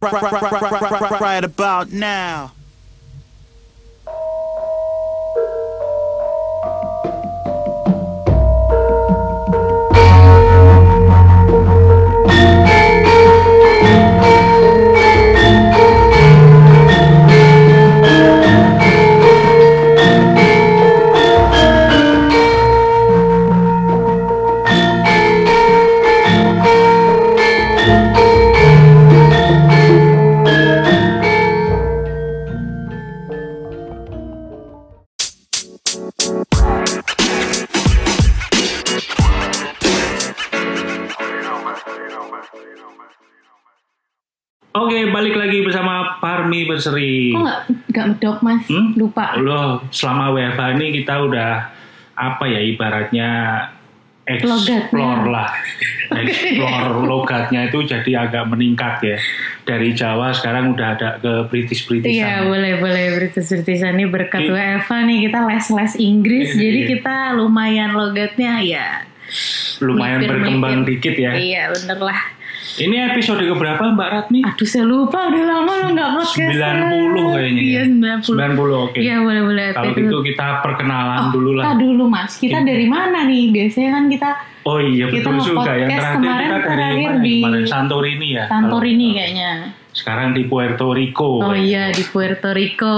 right, right, right, right, right, right, right about now. Parmi Berseri. Kok nggak nggak medok mas? Hmm? Lupa. Loh, selama WFH ini kita udah apa ya ibaratnya explore Logatnya. lah. Explore logatnya itu jadi agak meningkat ya. Dari Jawa sekarang udah ada ke British-Britishan. Iya boleh boleh British Britishan ini berkat Ki- WFA nih kita les les Inggris Iya, jadi iya. kita lumayan logatnya ya. Lumayan berkembang dikit ya. Iya bener lah. Ini episode keberapa Mbak Ratmi? Aduh saya lupa udah lama lo nggak podcast. 90 kayaknya Iya ya. 90. 90 oke. Iya boleh boleh. Kalau gitu kita perkenalan Oh, dulu kita lah. dulu mas. Kita Iya. dari mana nih? Biasanya kan kita Oh iya Kita betul juga ya. nge-podcast Terakhir kemarin kita dari terakhir mana? di Kemarin Santorini ya. Santorini Kalau- kayaknya. Sekarang di Puerto Rico. Oh iya di Puerto Rico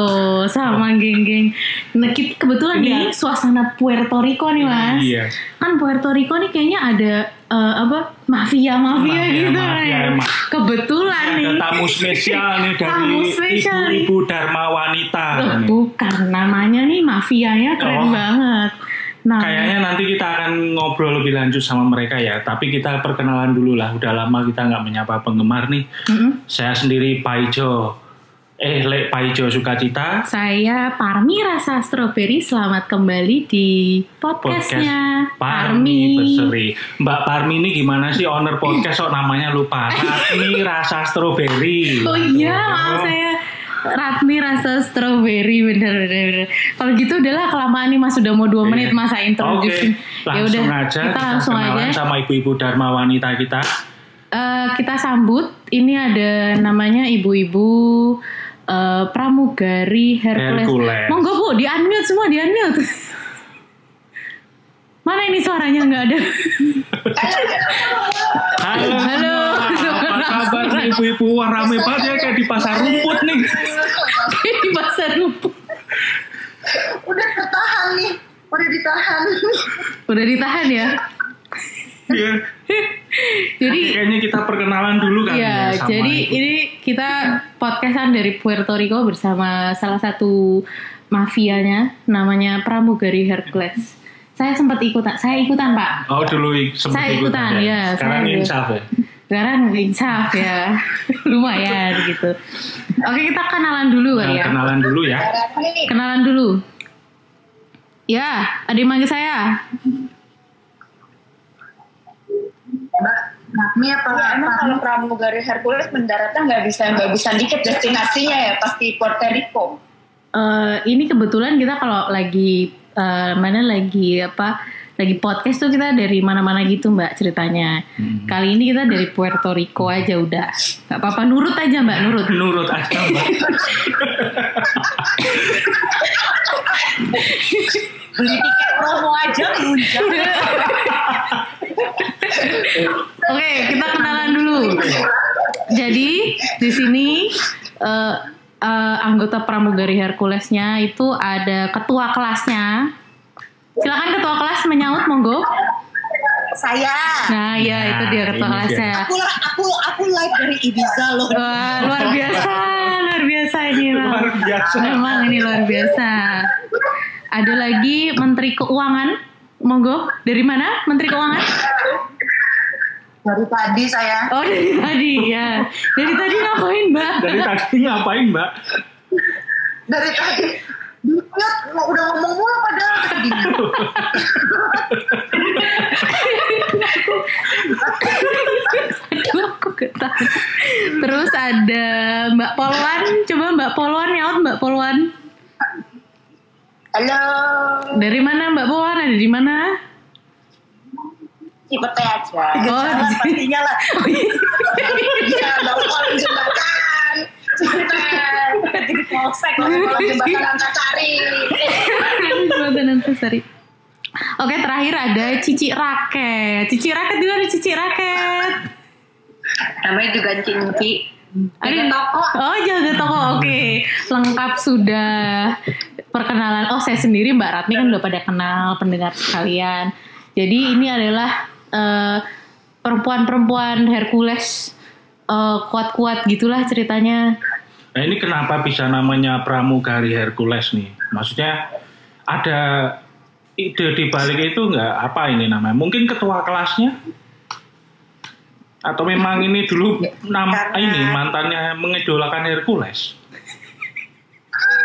sama geng-geng. Nah kita kebetulan Ini nih ya- suasana Puerto Rico nih mas. Iya. Kan Puerto Rico nih kayaknya ada eh, apa mafia mafia Mafia, gitu. mafia, nih. emang. Kebetulan nih. Ada tamu spesial nih dari Tamu spesial nih. ibu-ibu Dharma Wanita. Loh, bukan namanya nih mafianya Oh. keren banget. Nah, Kayaknya nanti kita akan ngobrol lebih lanjut sama mereka ya. Tapi kita perkenalan dulu lah. Udah lama kita nggak menyapa penggemar nih. mm-mm. Saya sendiri Paijo. Eh, Le Paijo Sukacita. saya Parmi Rasa Strawberry. Selamat kembali di podcastnya Parmi Berseri. Mbak Parmi ini gimana sih owner podcast kok namanya lupa? Ratmi Rasa Strawberry. Oh iya, maaf saya Ratmi rasa strawberry bener bener. bener. Kalau gitu udahlah kelamaan nih mas sudah mau dua menit Iya. masa Oke, introduction. Ya langsung aja kita langsung kenalan aja. sama ibu-ibu Dharma Wanita kita. Eh, kita sambut. Ini ada namanya ibu-ibu eh, pramugari Hercules. Hercules. Monggo bu, di unmute semua di unmute. Mana ini suaranya nggak ada? Halo, Halo. Ibu-ibu? Wah rame banget ya kayak di pasar rumput nih. di pasar rumput. udah tertahan nih udah ditahan Udah ditahan ya. Iya. Jadi Kayaknya kita perkenalan dulu kan Iya, sama jadi ibu. ini kita podcastan dari Puerto Rico bersama salah satu mafianya namanya Pramugari Hercules. Saya sempat ikutan, saya ikutan Pak. Oh dulu sempat Saya ikutan, ya, Sekarang saya- insaf ya. Sekarang insaf ya, lumayan gitu. Oke kita kenalan dulu kali Nah, ya. kenalan dulu ya. Kenalan dulu. Ya, ada yang manggil saya. Natmi apa Ya, emang kalau pramugari Hercules mendaratnya nggak bisa nggak bisa dikit destinasinya ya pasti Puerto Rico. Eh, ini kebetulan kita kalau lagi eh, mana lagi apa lagi podcast tuh kita dari mana-mana gitu mbak ceritanya. Hmm. Kali ini kita dari Puerto Rico aja udah. Gak apa-apa nurut aja mbak nurut. Menurut aja Mbak. Beli tiket promo aja lunjak. Oke kita kenalan dulu. Jadi di sini eh, eh, anggota pramugari Herculesnya itu ada ketua kelasnya. Silakan ketua kelas menyaut monggo. saya Nah ya itu dia ketua kelasnya. aku lah aku aku live dari Ibiza loh Wah, luar biasa, luar biasa ini. Ram. Luar biasa. Memang ini luar biasa. Ada lagi Menteri Keuangan. Monggo, dari mana Menteri Keuangan? dari tadi saya Oh dari tadi ya. Dari tadi ngapain Mbak? Dari tadi ngapain Mbak? dari tadi Lihat, mau udah ngomong mulu padahal tadi Aduh, aku ketawa. Terus ada Mbak Polwan. Coba Mbak Polwan nyaut Mbak Polwan. Halo, Dari mana Mbak Polwan? Ada di mana? Cipete aja. Oh, jalan di sini. pastinya lah Oh, iya. Ya, nggak mau jembatan. polsek kalau jembatan Antasari. Jembatan Antasari. Oke terakhir ada Cici Raket. Cici Raket di mana Cici Raket? Namanya juga Cinci. Ada toko. Oh jaga toko. Oke lengkap sudah perkenalan. Oh saya sendiri Mbak Ratmi kan udah pada kenal pendengar sekalian. Jadi ini adalah eh, perempuan-perempuan Hercules eh, kuat-kuat gitulah ceritanya. Nah ini kenapa bisa namanya pramugari Hercules nih? Maksudnya ada ide di balik itu nggak apa ini namanya? Mungkin ketua kelasnya? Atau memang ini dulu nama Karena- ini mantannya mengidolakan Hercules?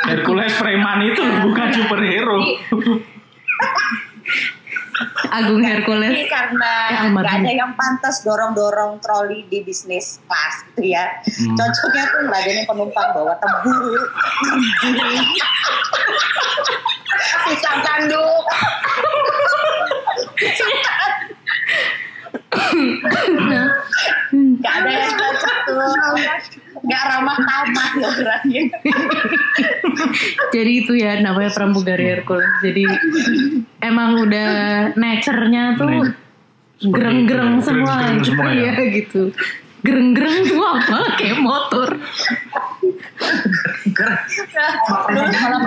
Hercules preman itu bukan superhero. Agung Ini Hercules. karena Ya, nggak ada yang pantas dorong-dorong troli di bisnis kelas gitu ya. Hmm. Cocoknya tuh ngeladenin penumpang bawa tebu. Pisang tanduk. Nggak ada yang cocok tuh. Nggak ramah tamah loh orangnya. Jadi itu ya namanya pramugari Hercules. Jadi emang udah nature-nya tuh gereng-gereng ya. semua Gereng-gereng gitu semua ya. ya gitu. Gereng-gereng tuh apa? Kayak motor. Malah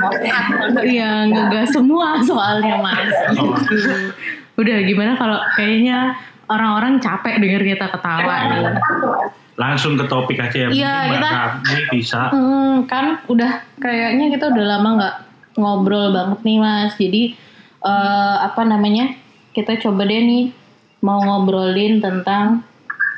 Moskwa. Iya, ngegas semua soalnya mas. Oh. Gitu. Udah gimana kalau kayaknya orang-orang capek denger kita ketawa nih. Langsung ke topik aja ya. Iya, Mungkin Mbak kita- Ratmi bisa. Hmm, kan udah kayaknya kita udah lama nggak ngobrol banget nih mas. Jadi eh, apa namanya? Kita coba deh nih mau ngobrolin tentang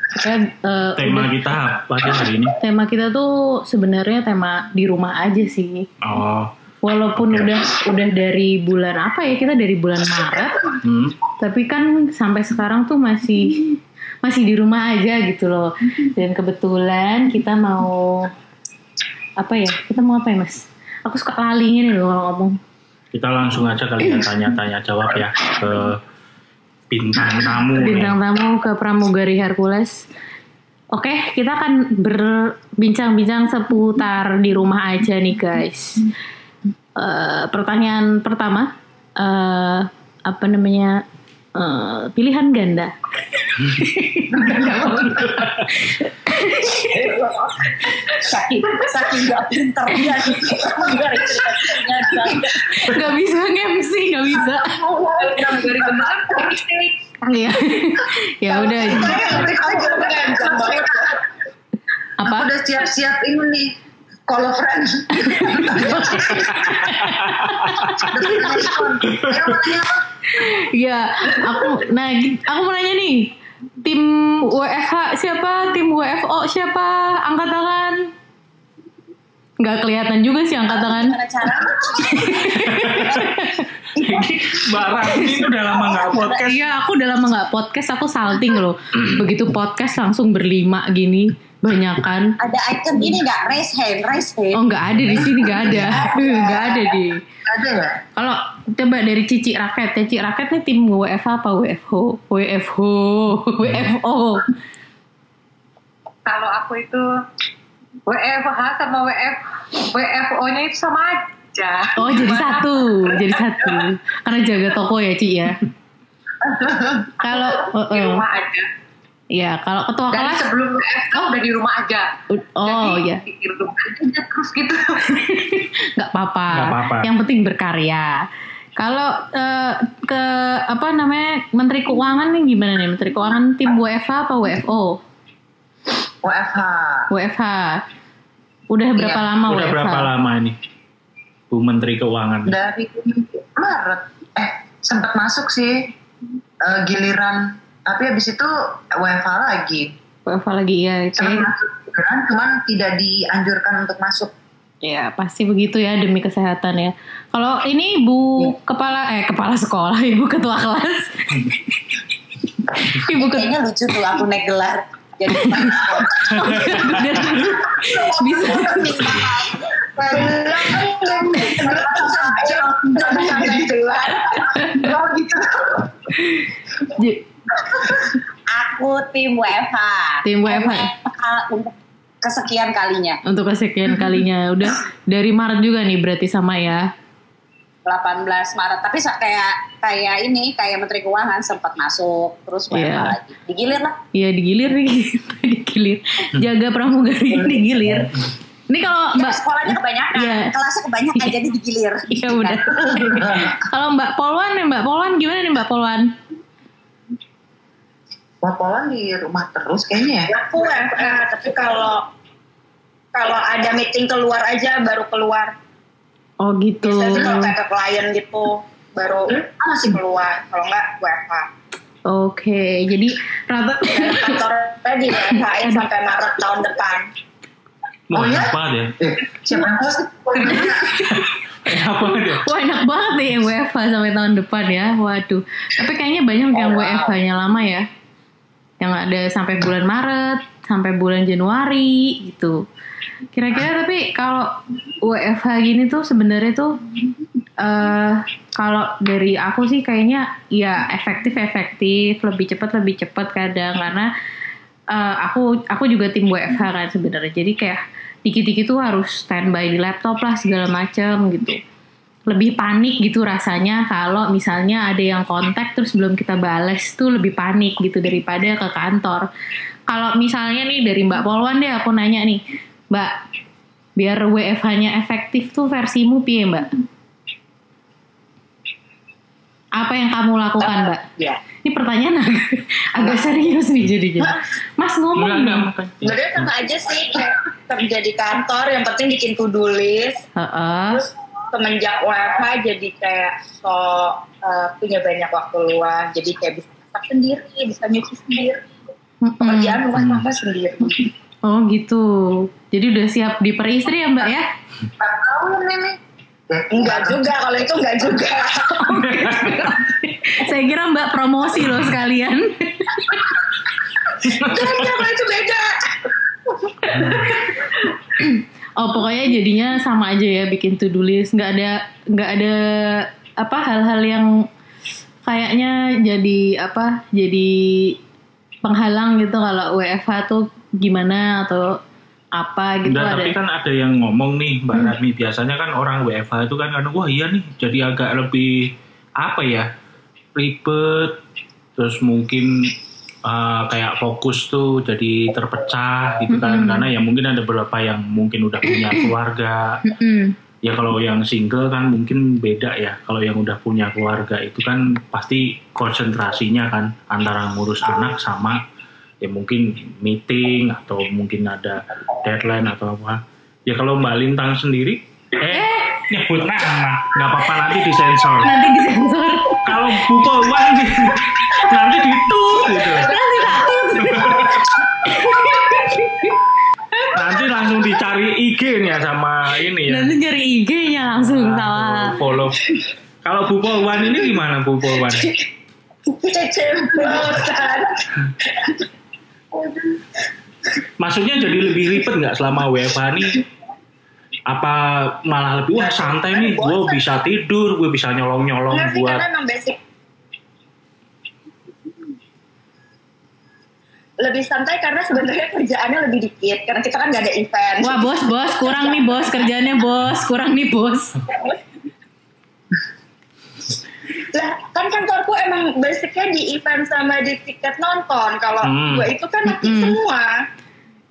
kita eh, Tema udah- kita apa hari ini? tema kita tuh sebenarnya tema di rumah aja sih. Oh, Walaupun Oke. udah udah dari bulan apa ya kita dari bulan Maret, hmm. tapi kan sampai sekarang tuh masih masih di rumah aja gitu loh. Dan kebetulan kita mau apa ya? Kita mau apa ya mas? Aku suka lali nih loh kalau ngomong. kita langsung aja kalian tanya-tanya jawab ya ke bintang tamu. nih. Bintang tamu ke pramugari Hercules. Oke, kita akan berbincang-bincang seputar di rumah aja nih guys. Eh, pertanyaan pertama, eh, apa namanya? Eh, pilihan ganda. Saking saking nggak pinternya gitu. Pramugari ceritanya dan Gak bisa nge-MC, gak bisa. Iya. ya udah. Apa? udah siap-siap ini nih. Call a friend. Iya, aku nah aku mau nanya nih. Tim WFH siapa? Tim WFO siapa? Angkat tangan. Nggak kelihatan juga sih angkat tangan. Cara? Ratmi ini udah lama nggak podcast. Iya, aku udah lama nggak podcast, aku salting loh. Begitu podcast langsung berlima gini, banyakan. Ada icon ini nggak? Raise hand, raise hand. Oh nggak ada di sini nggak ada, nggak ada di. Ada ya? Kalau coba dari Cici Raket, Cici Raket nih tim WFH apa WFO? WFO, WFO. Kalau aku itu WFH sama WF WFO-nya itu sama aja. Oh jadi satu, jadi satu. Karena jaga toko ya Ci ya. Kalau, oh, Di oh. rumah aja. ya kalau ketua Dan kelas, sebelum WFH udah di rumah aja. oh Jadi, ya, Di rumah aja terus gitu. nggak apa-apa. Yang penting berkarya. Kalau eh, ke apa namanya Menteri Keuangan nih gimana nih Menteri Keuangan tim WFH apa WFO? WFH. WFH. Udah berapa Iya. lama Udah WFH? berapa lama ini? Bu Menteri Keuangan. Dari Maret. Eh, sempat masuk sih. Eh, giliran. Tapi habis itu WFH lagi. WFH lagi ya. Sempat Kayak, masuk giliran, cuman tidak dianjurkan untuk masuk. ya pasti begitu ya demi kesehatan ya. Kalau ini Bu Iya. kepala eh kepala sekolah, Ibu ketua kelas. Ibu ketua Kayaknya lucu tuh aku naik gelar. Jadi bisa Aku tim WFH. Tim WFH. Untuk kesekian kalinya. Untuk kesekian kalinya udah dari Maret juga nih berarti sama ya. 18 Maret. Tapi kayak kayak ini kayak Menteri Keuangan sempat masuk terus WFH Iya. lagi. Digilir lah. Iya digilir nih, digilir. Jaga pramugari digilir. Ini kalau Ya, Mbak sekolahnya kebanyakan, Iya. kelasnya kebanyakan jadi digilir. Iya udah. kalau Mbak Polwan nih Mbak Polwan gimana nih Mbak Polwan? Popolan di rumah terus kayaknya ya. Aku WFH, tapi kalau kalau ada meeting keluar aja baru keluar. Oh gitu. Biasanya sih kalau kayak ke klien gitu baru Ah, masih keluar. Kalau enggak WFH. Oke, jadi rata Dan kantornya di WFH sampai Maret tahun depan. Wah, Oh, ya? enak banget ya. Eh, siapa yang? Enak banget ya. Wah enak banget nih yang WFH sampai tahun depan ya. Waduh. Tapi kayaknya banyak yang Oh, wow. WFH-nya lama ya. Yang ada sampai bulan Maret, sampai bulan Januari gitu. Kira-kira tapi kalau WFH gini tuh sebenarnya tuh eh kalau dari aku sih kayaknya ya efektif efektif, lebih cepat lebih cepat kadang karena eh, aku aku juga tim WFH kan sebenarnya. Jadi kayak dikit-dikit tuh harus standby di laptop lah segala macam gitu. Lebih panik gitu rasanya kalau misalnya ada yang kontak terus belum kita bales tuh lebih panik gitu daripada ke kantor. Kalau misalnya nih dari Mbak Polwan deh aku nanya nih, Mbak, biar WFH-nya efektif tuh versimu piye Mbak? Apa yang kamu lakukan Mbak? Ya. Ini pertanyaan agak, agak serius nih jadinya. Mas ngomong Enggak, enggak. dong. Sebenarnya sama aja sih kayak kerja di kantor, yang penting bikin to-do list. Heeh. Terus semenjak WFH jadi kayak so uh, punya banyak waktu luang, jadi kayak bisa masak sendiri, bisa nyuci sendiri, pekerjaan rumah tangga sendiri. Oh gitu. Jadi udah siap diperistri ya Mbak ya? Tahun ini. Enggak juga, kalau itu enggak juga. Saya kira Mbak promosi loh sekalian. Kalau itu beda. Oh pokoknya jadinya sama aja ya bikin to do list. Nggak ada nggak ada apa hal-hal yang kayaknya jadi apa jadi penghalang gitu kalau WFH tuh gimana atau apa gitu Enggak, ada. tapi kan ada yang ngomong nih Mbak Rani biasanya kan orang WFH itu kan kadang wah iya nih jadi agak lebih apa ya ribet terus mungkin uh, kayak fokus tuh jadi terpecah gitu kan Mm-mm. karena ya mungkin ada beberapa yang mungkin udah punya keluarga Mm-mm. ya kalau yang single kan mungkin beda ya kalau yang udah punya keluarga itu kan pasti konsentrasinya kan antara ngurus anak sama ya mungkin meeting atau mungkin ada deadline atau apa. Ya kalau Mbak Lintang sendiri eh nyebut nama. Nggak apa-apa nanti disensor. Nanti disensor. kalau Bu Polwan nanti ditut gitu. Nanti nanti langsung dicari IG nya sama ini ya. Nanti nyari IG-nya langsung sama. follow. Kalau Bu Polwan ini gimana Bu Polwan Keceplosan. Maksudnya jadi lebih ribet nggak selama WFH nih? Apa malah lebih wah santai nih, gue bisa tidur, gue bisa nyolong-nyolong buat karena basic. Lebih santai karena sebenarnya kerjaannya lebih dikit. Karena kita kan nggak ada event. Wah bos bos kurang nih bos kerjanya bos kurang nih bos. Lah, kan kantorku emang basicnya di event sama di tiket nonton. Kalau Hmm. gue itu kan aktif Hmm. semua.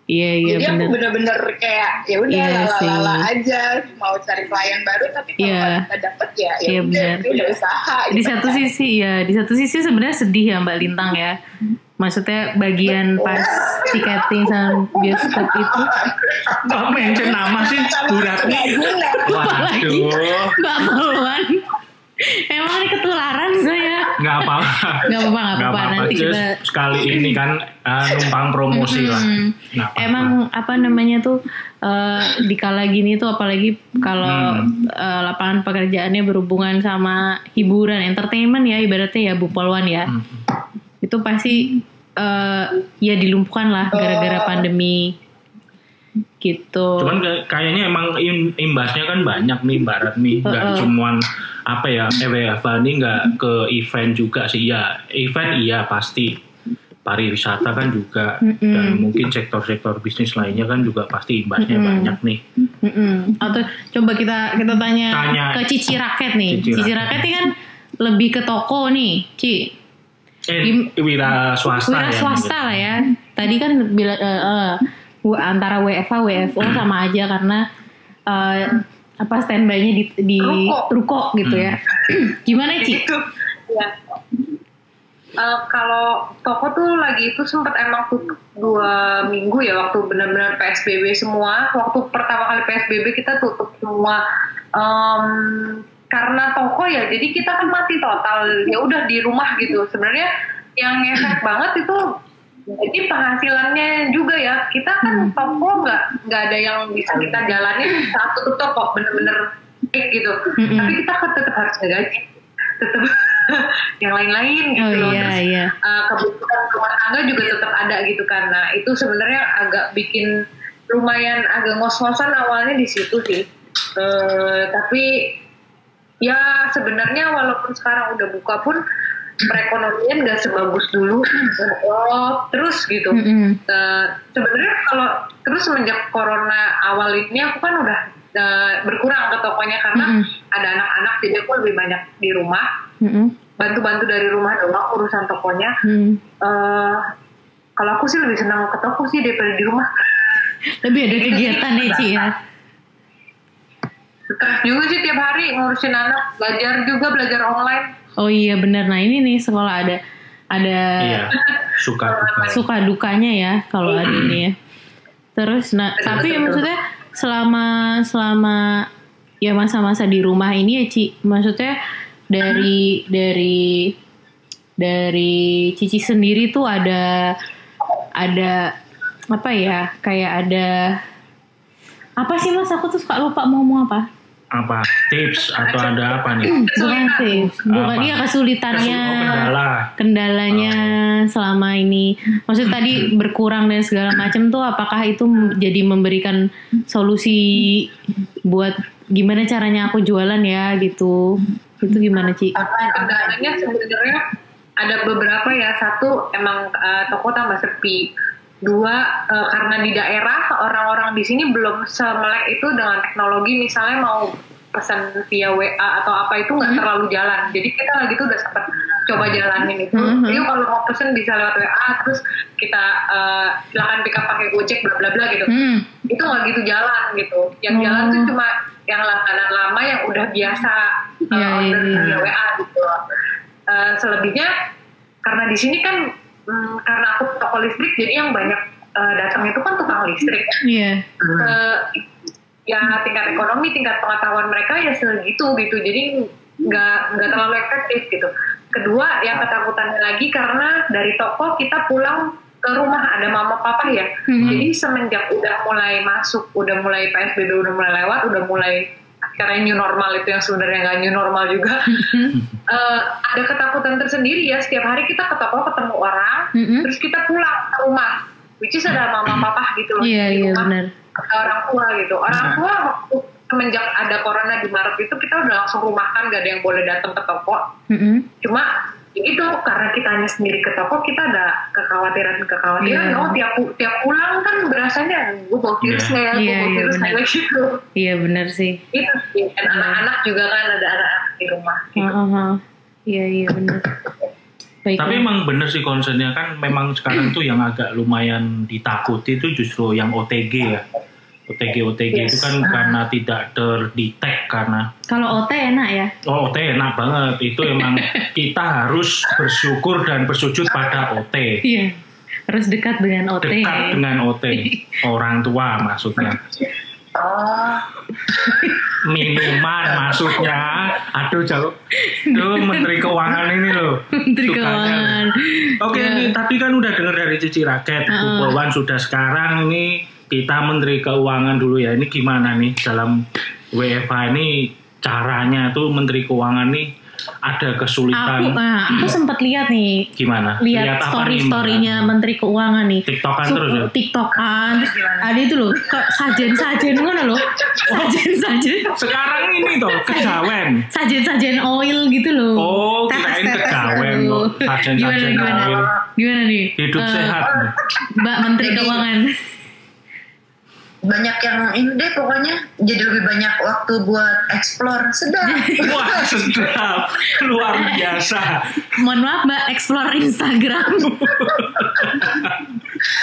Iya iya Jadi aku benar. bener-bener kayak ya udah Iya lala-lala aja mau cari klien baru tapi kalau Iya. nggak kita dapet ya ya Iya, udah bener. itu udah usaha. Di gitu satu kan. sisi ya di satu sisi sebenarnya sedih ya Mbak Lintang ya. Maksudnya bagian pas tiketing sama bioskop itu kok mention nama sih burat Nggak guna. Apalagi Waduh, Mbak Polwan. Emang ini ketularan saya. nggak apa-apa. Gak apa-apa, gak apa-apa. Nanti Just kita sekali ini kan uh, numpang promosi lah. Apa-apa. Emang apa namanya tuh eh, di kala gini tuh apalagi kalau Hmm. eh, lapangan pekerjaannya berhubungan sama hiburan, entertainment ya ibaratnya ya Bu Polwan ya. Hmm. Itu pasti eh, ya dilumpuhkan lah gara-gara pandemi gitu. Cuman kayak- kayaknya emang im- imbasnya kan banyak nih Mbak Ratmi. Nggak Heeh. cuman apa ya, EWFA ini nggak ke event juga sih. Ya, event iya pasti. pariwisata kan juga Mm-mm. dan mungkin sektor-sektor bisnis lainnya kan juga pasti imbasnya Mm-mm. banyak nih. Mm-mm. Atau coba kita kita tanya, Tanya. ke Cici Raket nih. Cici Cici, Raket. Ini kan lebih ke toko nih, Ci. Eh, Gim- wira swasta Wira ya. swasta lah ya. Tadi kan bila eh, w- antara WFH WFO sama aja karena eh, apa standby-nya di, di Ruko. ruko gitu Hmm. ya. Gimana Ci? Gitu. Ya. Eh, kalau toko tuh lagi itu sempat emang tutup dua minggu ya waktu benar-benar PSBB semua. Waktu pertama kali PSBB kita tutup semua. Em, karena toko ya, jadi kita kan mati total. Ya udah di rumah gitu. Sebenarnya yang ngefek banget itu jadi penghasilannya juga ya. Kita kan toko nggak nggak ada yang bisa kita jalanin saat tutup toko bener-bener baik gitu. Mm-mm. Tapi kita kan tetap harus ngegaji, tetap yang lain-lain gitu Oh loh. iya Terus iya. uh, kebutuhan rumah tangga juga tetap ada gitu kan. Nah itu sebenarnya agak bikin lumayan agak ngos-ngosan awalnya di situ sih. Eh, tapi ya sebenarnya walaupun sekarang udah buka pun perekonomian nggak sebagus dulu. Oh, terus gitu. Mm-mm. Eh, sebenarnya kalau terus semenjak corona awal ini aku kan udah eh, berkurang ke tokonya karena Mm-mm. ada anak-anak jadi aku lebih banyak di rumah bantu-bantu dari rumah doang urusan tokonya Hmm. eh kalau aku sih lebih senang ke toko sih daripada di rumah. Lebih ada kegiatan ya Ci ya. Stres juga sih tiap hari ngurusin anak, belajar juga belajar online. Oh iya benar. Nah ini nih sekolah ada ada Iya, suka duka. suka dukanya ya kalau ada ini ya. Terus nah tapi betul, maksudnya selama selama ya masa-masa di rumah ini ya Ci, maksudnya dari dari dari Cici sendiri tuh ada ada apa ya kayak ada apa sih mas aku tuh suka lupa mau ngomong apa Apa tips atau ada apa nih? bukan sih bukan Apa? iya kesulitannya Kesu- oh, kendala. kendalanya selama ini maksud tadi berkurang dan segala macam tuh apakah itu jadi memberikan solusi buat gimana caranya aku jualan ya gitu itu gimana Ci? Kendalanya sebenarnya ada beberapa ya. Satu emang eh, toko tambah sepi. Dua eh, karena di daerah orang-orang di sini belum semelek itu dengan teknologi. Misalnya mau pesan via WA atau apa itu nggak terlalu jalan. Jadi kita lagi tuh udah sempat coba jalanin itu. Mhm. Yuk kalau mau pesen bisa lewat WA terus kita eh, silakan pick up pakai Gojek bla bla bla gitu. Hmm. itu nggak gitu jalan gitu. Yang Oh. jalan tuh cuma yang langganan lama yang udah biasa uh, Iya, iya, order iya. via WA gitu. Uh, selebihnya karena di sini kan mm, karena aku toko listrik jadi yang banyak uh, datang itu kan tukang listrik. Iya. Uh, ya tingkat ekonomi, tingkat pengetahuan mereka ya segitu gitu. Jadi nggak nggak terlalu efektif gitu. Kedua yang ketakutannya lagi karena dari toko kita pulang ke rumah ada mama papa ya. Mhm. Jadi semenjak udah mulai masuk, udah mulai PSBB udah mulai lewat, udah mulai akhirnya new normal itu yang sebenarnya nggak new normal juga. Eh, ada ketakutan tersendiri ya setiap hari kita ke toko ketemu orang, Mm-mm. terus kita pulang ke rumah, which is ada mama papa gitu loh Iya di iya rumah ke orang tua gitu. Orang tua waktu semenjak ada corona di Maret itu kita udah langsung rumahkan gak ada yang boleh datang ke toko. Mm-mm. Cuma itu karena kita hanya sendiri ke toko kita ada kekhawatiran kekhawatiran. Iya. Oh tiap tiap pulang kan berasanya gue bawa virus Iya. nggak ya, gue Iya, bawa iya, virus benar. nggak ya?" gitu. Iya benar sih. Itu sih. Dan anak-anak juga kan ada anak di rumah. Gitu. Heeh. Iya iya benar. Baik. Tapi emang bener sih concernnya kan memang sekarang tuh yang agak lumayan ditakuti itu justru yang OTG ya. OTG OTG itu Yes. kan karena tidak terdetek karena kalau OT enak ya. oh OT enak banget itu emang kita harus bersyukur dan bersujud pada OT Iya. Harus dekat dengan OT. dekat dengan OT orang tua maksudnya Oh, minuman maksudnya aduh jauh Duh, menteri keuangan ini loh Menteri. Keuangan. Oke, Ya. ini tadi kan udah dengar dari Cici Raket, Heeh. Bawan sudah sekarang ini kita Menteri Keuangan dulu ya. Ini gimana nih dalam WFH ini caranya tuh Menteri Keuangan nih ada Aku, kesulitan nah, aku sempat lihat nih, gimana? lihat apa story nih, storynya Mbak? Menteri Keuangan nih. TikTokan Sup- terus ya? TikTokan, terus ada itu loh, ke- sajen-sajen ngono loh, sajen-sajen, Sekarang ini toh kejawen. sajen-sajen oil gitu loh. Oh, kirain Tetes-tetes kejawen kok. Sajen-sajen gimana, oil. gimana nih? Hidup Eh, sehat. nih. Mbak Menteri Jadi- Keuangan. Banyak yang ini deh pokoknya jadi lebih banyak waktu buat explore sedap Wah sedap, luar biasa. Mohon maaf Mbak, explore Instagram.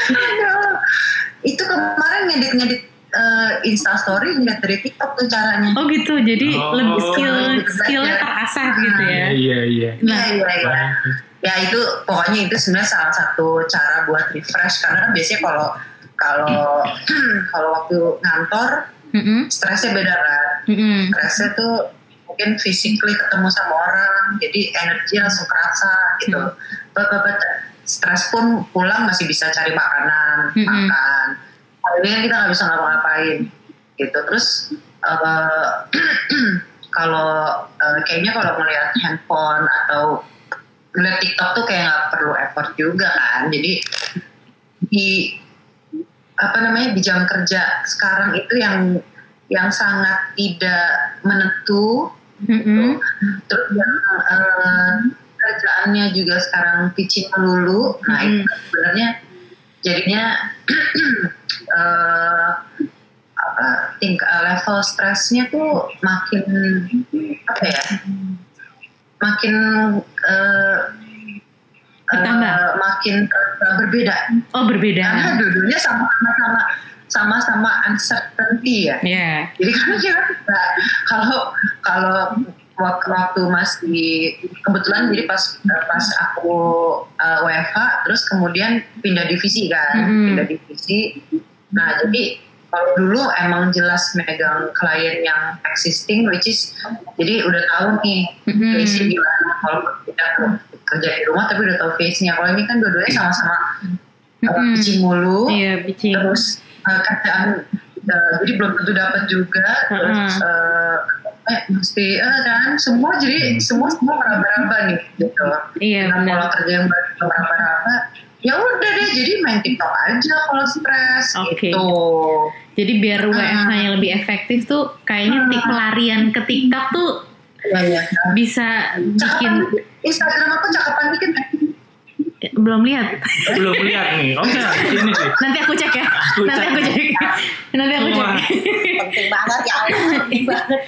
Aduh. itu kemarin ngedit-ngedit eh, Insta Story ngeliat dari TikTok tuh caranya Oh gitu, jadi Oh. lebih skill skillnya terasah gitu ya. Iya iya. Nah, Iya, iya, iya. ya itu pokoknya itu sebenarnya salah satu cara buat refresh karena kan biasanya kalau kalau kalau waktu ngantor mm-mm, stresnya beda kan mm-mm. stresnya tuh mungkin physically ketemu sama orang jadi energi langsung kerasa gitu. But- but stres pun pulang masih bisa cari makanan Mm-mm. makan. Hari ini kita nggak bisa ngapa-ngapain gitu. Terus eh, kalau eh, kayaknya kalau melihat handphone atau melihat TikTok tuh kayak nggak perlu effort juga kan. Jadi di apa namanya di jam kerja sekarang itu yang yang sangat tidak menentu Mm-mm. terus yang eh, kerjaannya juga sekarang pitching melulu nah itu Mm. sebenarnya jadinya eh, apa tingkat level stresnya tuh makin apa ya makin eh, Bertambah. eh, makin eh, berbeda Oh berbeda. karena dua-duanya sama-sama sama-sama uncertainty ya Ya. jadi kan nggak- kalau kalau waktu, masih kebetulan jadi pas pas aku uh, WFH terus kemudian pindah divisi kan Mhm. pindah divisi nah jadi kalau dulu emang jelas megang klien yang existing which is jadi udah tahu nih Mhm. face gimana kalau kita kerja di rumah tapi udah tahu face-nya kalau ini kan dua-duanya sama-sama uh, Mhm. pitching mulu. Iya, pitching. terus uh, kerjaan uh, jadi belum tentu dapat juga. Terus uh, eh, mesti eh, kan semua jadi semua semua meraba-raba nih gitu. Iya, nah benar. kalau kerja yang meraba-raba ya udah deh jadi main TikTok aja kalau stres Oke. gitu. Jadi biar WFH-nya lebih efektif tuh kayaknya tik pelarian ke TikTok tuh ya ya bisa bikin Instagram aku cakapan? Eh, belum lihat. Belum lihat nih. Oh enggak, ini sih. Nanti aku cek ya. Aku Nanti cek. aku cek. Nanti aku cek. Penting banget ya penting banget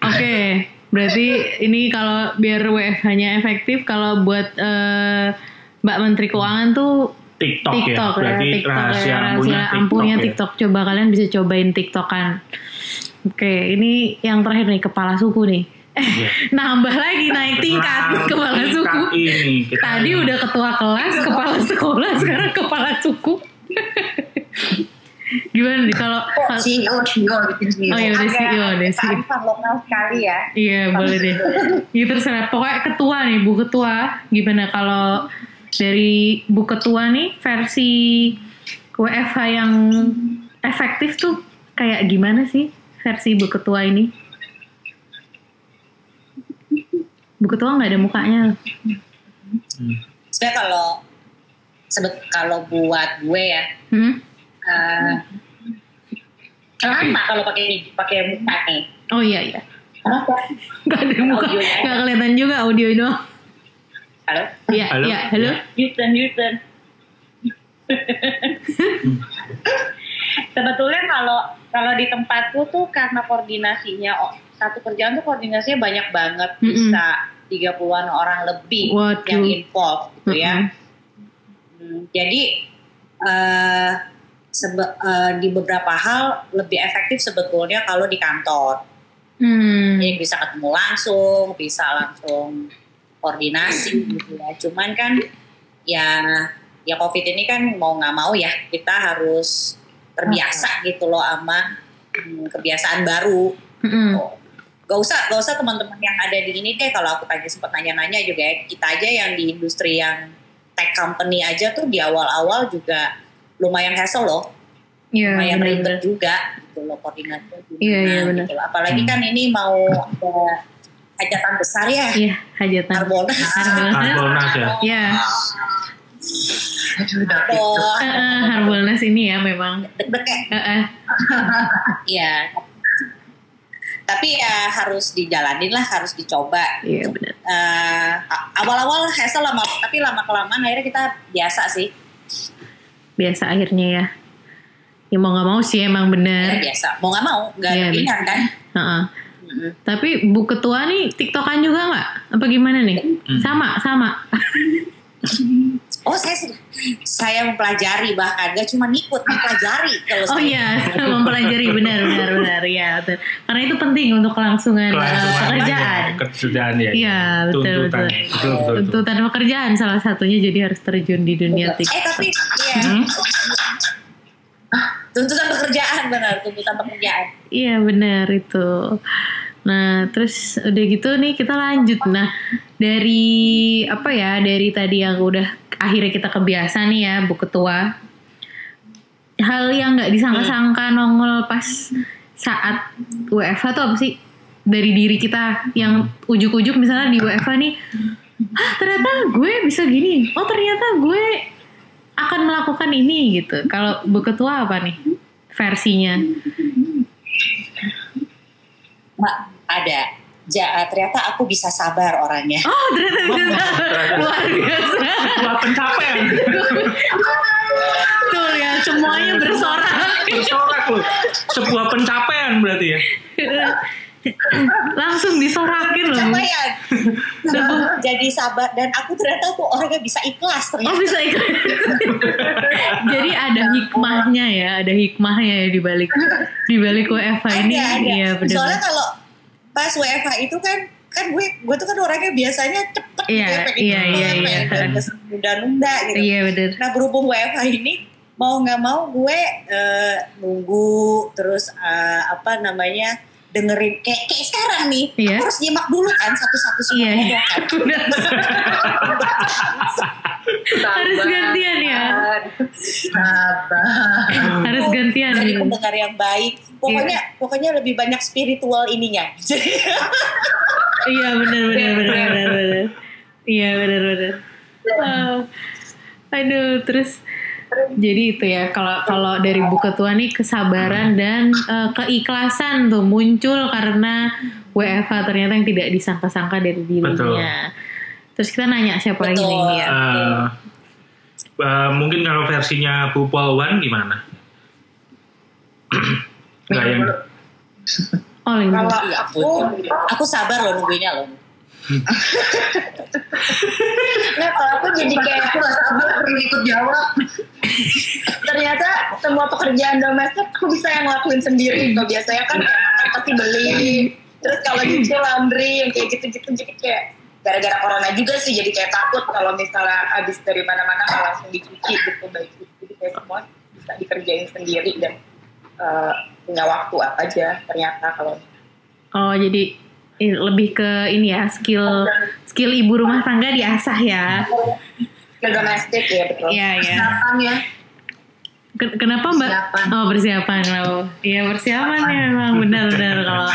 Oke, berarti ini kalau biar WFH-nya efektif, kalau buat eh, Mbak Menteri Keuangan tuh TikTok, TikTok ya. ya, Berarti TikTok rahasia ya, ampuhnya rahasia ampuhnya ya. TikTok. Coba kalian bisa cobain TikTokan. Oke, ini yang terakhir nih kepala suku nih. Eh, Iya. nambah lagi naik tingkat Nah, kepala tingkat suku. Ini, kita Tadi udah ketua kelas, kepala sekolah, sekarang kepala suku. Gimana nih kalau kalau- CEO CEO bikin CEO Oh iya udah CEO udah sih. kearifan lokal sekali ya Iya boleh deh. Iya terserah. Pokoknya ketua nih Bu Ketua. Gimana kalau dari Bu Ketua nih versi WFH yang efektif tuh kayak gimana sih versi Bu Ketua ini? Bu Ketua nggak ada mukanya. sebenarnya kalau sebet kalau buat gue ya Hmm? eh, kenapa kalau pakai pakai muka nih Oh iya iya. kenapa Gak ada muka. Audionya. Gak kelihatan juga audio doang. halo Iya Halo? iya. Halo. Houston Houston sebetulnya kalau kalau di tempatku tuh karena koordinasinya oh, satu kerjaan tuh koordinasinya banyak banget Mm-mm. bisa 30-an orang lebih Waduh. yang involved gitu ya Mm-mm. Hmm, jadi eh, sebe- eh, di beberapa hal lebih efektif sebetulnya kalau di kantor Hmm. jadi bisa ketemu langsung bisa langsung koordinasi gitu ya cuman kan ya ya covid ini kan mau nggak mau ya kita harus terbiasa gitu loh sama hmm, kebiasaan baru Mm-mm. gak usah gak usah teman-teman yang ada di ini deh kalau aku tanya sempat nanya-nanya juga ya kita aja yang di industri yang tech company aja tuh di awal-awal juga lumayan hassle loh Iya lumayan ribet juga gitu loh koordinasinya gimana Iya, iya, benar. gitu loh. apalagi kan ini mau ada hajatan besar ya. Iya, hajatan. Harbolnas. Harbolnas. Ya. Iya, Aduh, eh, eh, Harbolnas ini ya memang. deg-deg ya. Eh. Iya. Tapi ya harus dijalanin lah, harus dicoba. Iya benar. A- awal-awal hassle lama, tapi lama kelamaan akhirnya kita biasa sih. Biasa akhirnya ya. Ya mau nggak mau sih emang bener. Akhirnya biasa. Mau nggak mau, nggak Iya, ada kan. Heeh. Mm-mm. Tapi Bu Ketua nih TikTokan juga nggak? Apa gimana nih? Sama, sama. Oh saya sudah, saya mempelajari bahkan gak cuma ngikut, mempelajari kalau Oh iya, mempelajari benar, benar, benar. Ya, betul. Karena itu penting untuk kelangsungan, eh, Kelangsungan pekerjaan. aja, Kerjaan ya. Iya, betul, Tuntutan. betul. Betul, betul, betul. Tuntutan pekerjaan salah satunya jadi harus terjun di dunia TikTok. Eh tapi iya. Hmm? Tuntutan pekerjaan benar, tuntutan pekerjaan. Iya benar itu. Nah terus udah gitu nih kita lanjut. Nah dari apa ya dari tadi yang udah akhirnya kita kebiasa nih ya Bu Ketua. Hal yang nggak disangka-sangka nongol pas saat WFH tuh apa sih? Dari diri kita yang ujuk-ujuk misalnya di WFH nih, ah ternyata gue bisa gini. Oh ternyata gue akan melakukan ini gitu. Kalau Bu Ketua apa nih versinya? Mbak, ada. Ja, ternyata aku bisa sabar orangnya. Oh ternyata bisa luar biasa. Wah pencapaian. Betul ya semuanya bersorak. Bersorak loh. Sebuah pencapaian berarti ya. Langsung disorakin loh. Capaian. Jadi sabar dan aku ternyata tuh orangnya bisa ikhlas Oh ternyata. bisa ikut. Jadi ada hikmahnya ya, ada hikmahnya ya di balik di balik WFH ini. ada, ada. Iya benar. Soalnya kalau pas WFH itu kan kan gue gue tuh kan orangnya biasanya cepet Iya, gitu ya, pengen iya, cepet, iya, pengen iya. pengen nunda-nunda gitu. Iya benar. Nah berhubung WFH ini mau nggak mau gue eh, nunggu terus eh, apa namanya dengerin kayak kayak sekarang nih Iya. aku harus nyimak dulu kan satu-satu semua Iya. ngomong kan. Benar. Harus gantian ya. Sabar. Harus gantian. Jadi pendengar yang baik. Pokoknya Iya. pokoknya lebih banyak spiritual ininya. Iya benar benar benar benar benar. Iya benar benar. Wow. Aduh terus jadi itu ya kalau kalau dari Bu Ketua nih kesabaran dan eh, keikhlasan tuh muncul karena WFH ternyata yang tidak disangka-sangka dari dirinya. Terus kita nanya siapa lagi Betul. nih ya? Eh, eh, mungkin kalau versinya Bu Polwan gimana? Enggak yang Oh. Kalau aku, aku sabar loh nungguinnya loh. Nah kalau aku jadi kayak Aku gak sabar perlu ikut jawab. ternyata semua pekerjaan domestik aku bisa yang ngelakuin sendiri. Kalau biasanya kan kayak makan pasti beli. Terus kalau nyuci laundry yang kayak gitu-gitu jadi kayak gara-gara corona juga sih jadi kayak takut kalau misalnya habis dari mana-mana langsung dicuci gitu baik jadi kayak semua bisa dikerjain sendiri dan eh, punya waktu aja ternyata kalau Oh jadi lebih ke ini ya skill skill ibu rumah tangga diasah ya. skill domestik ya betul. Iya ya. Kapan ya? Ken- Kenapa Mbak? Persiapan. Oh persiapan oh. Iya persiapan ya memang benar-benar kalau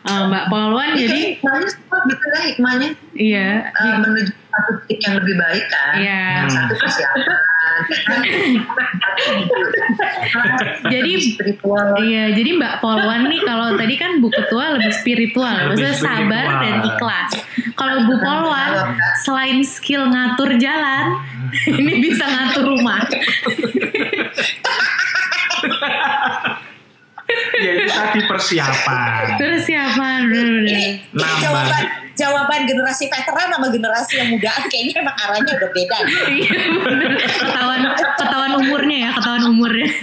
eh, Mbak Polwan jadi Hikmahnya semua gitu lah hikmahnya iya eh, menuju satu titik yang lebih baik kan. Iya. Yang satu persiapan. Jadi spiritual. Iya, jadi Mbak Polwan nih kalau tadi kan Bu Ketua lebih spiritual, Lebih maksudnya sabar spiritual. dan ikhlas. Kalau Bu Polwan selain skill ngatur jalan, ini bisa ngatur rumah. ya itu tadi persiapan. Persiapan, ini Nambah. Jawaban generasi veteran sama generasi yang muda kayaknya emang arahnya udah beda. Iya. Ketahuan, ketahuan umurnya ya, ketahuan umurnya.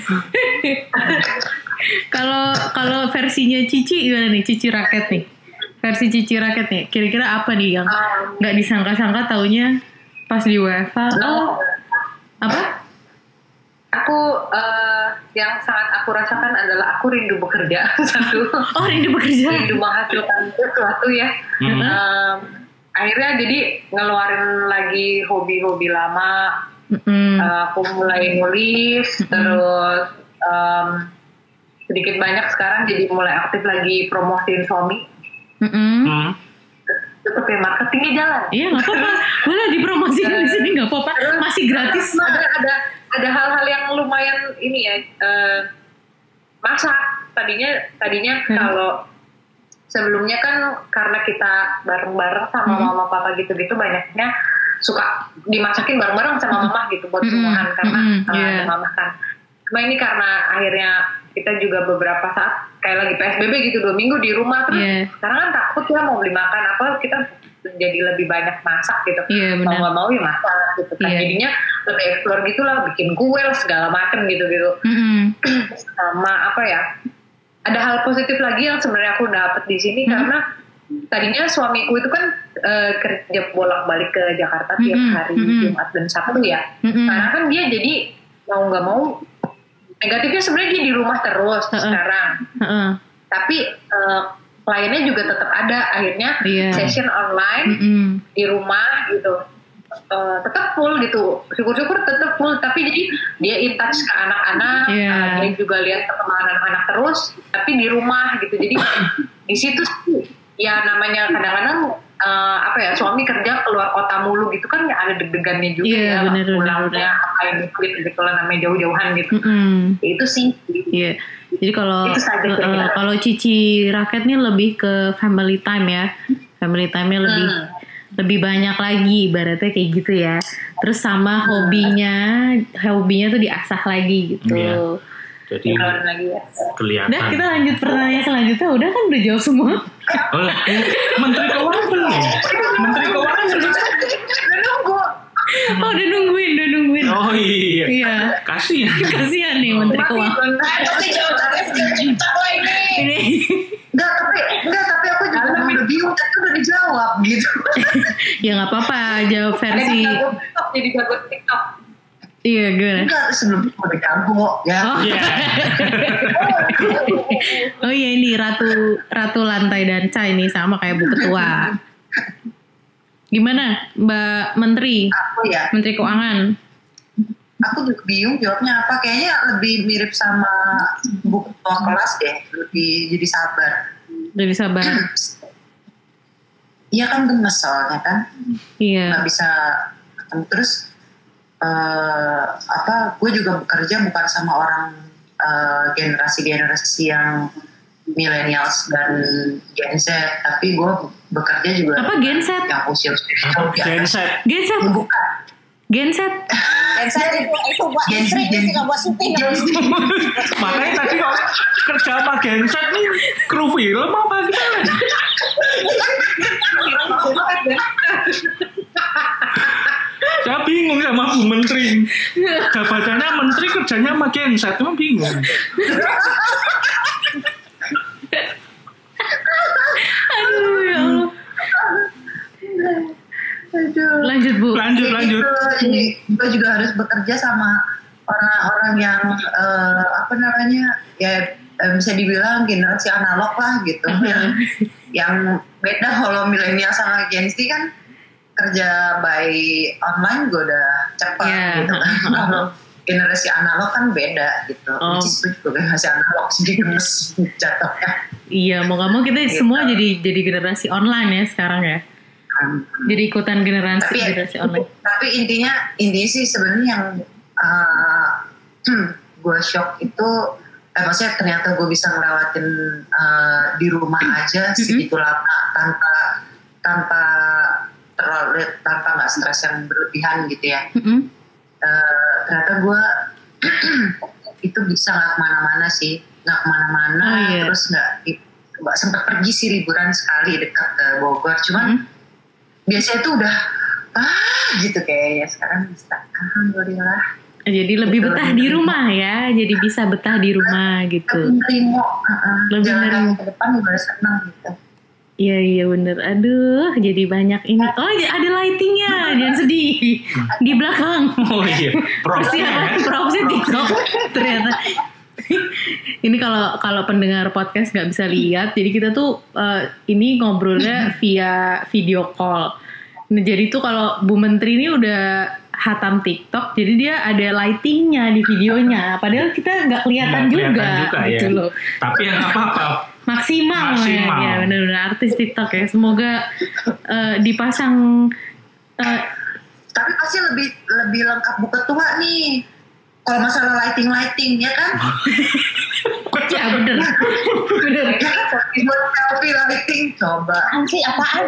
Kalau kalau versinya Cici gimana nih? Cici raket nih. Versi Cici raket nih. Kira-kira apa nih yang nggak disangka-sangka taunya pas di WFH? Oh, apa? Aku eh, yang sangat aku rasakan adalah aku rindu bekerja satu, Oh, rindu bekerja. rindu menghasilkan sesuatu ya. Hmm. Em, akhirnya jadi ngeluarin lagi hobi-hobi lama. Mm-mm. Eh, aku mulai nulis, terus em, sedikit banyak sekarang jadi mulai aktif lagi promosiin suami. Mm-mm. Hmm. tetap ya marketingnya jalan. Iya nggak apa-apa. Boleh dipromosikan di sini nggak apa-apa. Masih gratis. ada ada ada hal-hal yang lumayan ini ya eh, masak tadinya tadinya Hmm. kalau sebelumnya kan karena kita bareng-bareng sama Hmm. mama papa gitu-gitu banyaknya suka dimasakin bareng-bareng sama mama gitu buat Hmm. karena Hmm, eh, ada mama kan cuma ini karena akhirnya kita juga beberapa saat kayak lagi PSBB gitu dua minggu di rumah terus Iya. sekarang kan takut ya mau beli makan apa kita jadi lebih banyak masak gitu Iya mau nggak mau ya masak gitu kan Iya. jadinya lebih explore gitu lah bikin kue lah segala macem gitu gitu Mm-mm. sama apa ya ada hal positif lagi yang sebenarnya aku dapet di sini Mhm. karena tadinya suamiku itu kan eh, kerja bolak balik ke Jakarta tiap Mhm, hari mhm. Jumat dan Sabtu ya Mm-mm. karena kan dia jadi mau nggak mau negatifnya sebenarnya dia di rumah terus Heeh. sekarang Heeh. tapi eh, kliennya juga tetap ada akhirnya Iya. session online Mm-mm. di rumah gitu Eh, tetap full gitu syukur-syukur tetap full tapi jadi dia in touch ke anak-anak Iya. eh, dia juga lihat perkembangan anak-anak terus tapi di rumah gitu jadi di situ sih, ya namanya kadang-kadang eh, apa ya suami kerja keluar kota mulu gitu kan ya ada deg-degannya juga Iya, ya bener, bener, pulangnya apa yang gitu gitu lah namanya jauh-jauhan gitu Mm-mm. Ya itu sih Iya. Jadi kalau eh, kalau Cici raket nih lebih ke family time ya. Family time-nya lebih Hmm. Lebih banyak lagi ibaratnya kayak gitu ya. Terus sama hobinya, hobinya tuh diasah lagi gitu. Iya. Jadi ya kelihatan. Udah kita lanjut pertanyaan selanjutnya. Udah kan udah jawab semua. Oh, eh, Menteri Keuangan belum? Menteri Keuangan belum? udah nunggu Oh udah nungguin, udah nungguin. Oh iya. Iya. Kasih ya. Kasihan nih Menteri Keuangan. Tapi ini. Bingung tadi udah dijawab gitu. ya nggak apa-apa jawab versi. jadi jago TikTok jadi Iya gue. Enggak, sebelum itu udah jago ya. Oh. Iya. Oh iya ini ratu ratu lantai dan Ca ini sama kayak Bu Ketua. Gimana Mbak Menteri Aku ya, Menteri Keuangan? aku juga bingung jawabnya apa. Kayaknya lebih mirip sama buku ketua kelas deh, lebih jadi sabar. Udah sabar. Iya kan gemes soalnya kan, Iya. nggak bisa ketemu terus. eh apa? Gue juga bekerja bukan sama orang eh, generasi-generasi yang millennials dan Gen Z, tapi gue bekerja juga Apa genset? yang usia-usia jauh di atas. Genset. Genset? Bukan. Genset? Dan saya itu, itu buat nggak buat syuting. Makanya tadi kerja sama Genset nih kru film apa gimana? Saya bingung sama Bu Menteri. Jabatannya Menteri kerjanya sama Genset, emang bingung. Aduh ya Allah. Lanjut Bu. Lanjut, lanjut. Gitu. Jadi gue juga harus bekerja sama orang-orang yang eh, apa namanya ya eh, bisa dibilang generasi analog lah gitu. yang, yang beda kalau milenial sama Gen Z kan kerja by online gue udah cepat Iya. gitu kan. Kalau generasi analog kan beda gitu. Oh. Which is generasi analog sih gemes jatuhnya. Iya mau gak mau kita Gitu. semua jadi jadi generasi online ya sekarang ya. Jadi ikutan generasi tapi generasi online. tapi intinya intinya sih sebenarnya yang uh, gue shock itu eh, maksudnya ternyata gue bisa ngelewatin uh, di rumah aja segitu lama tanpa tanpa terlalu tanpa nggak stres yang berlebihan gitu ya Mm-mm. Eh, ternyata gue itu bisa nggak ke mana-mana sih nggak ke mana-mana Oh, iya. terus nggak nggak sempat pergi sih liburan sekali dekat ke Bogor cuman Mm. Biasanya tuh udah ah gitu kayaknya sekarang bisa alhamdulillah Jadi lebih betah di rumah ya. Jadi bisa betah di rumah gitu. lebih nerimo uh-uh. Lebih nerimo. ke depan juga senang gitu Iya iya bener. Aduh jadi banyak ini. Oh ada lightingnya. Jangan sedih. Di belakang. Oh iya, Persiapan propsnya. propsnya TikTok ternyata. ini kalau kalau pendengar podcast nggak bisa lihat, jadi kita tuh eh, ini ngobrolnya via video call. Nah, jadi tuh kalau Bu Menteri ini udah hatam TikTok, jadi dia ada lightingnya di videonya. Padahal kita nggak kelihatan Nggak kelihatan juga, juga, gitu ya. loh. Tapi yang apa-apa, maksimal, Maksimal. ya benar-benar artis TikTok ya semoga eh, dipasang eh, Tapi pasti lebih lebih lengkap buka tua nih. Kalau masalah lighting lighting ya kan? bener bener? Buat selfie lighting coba. Ansi apaan?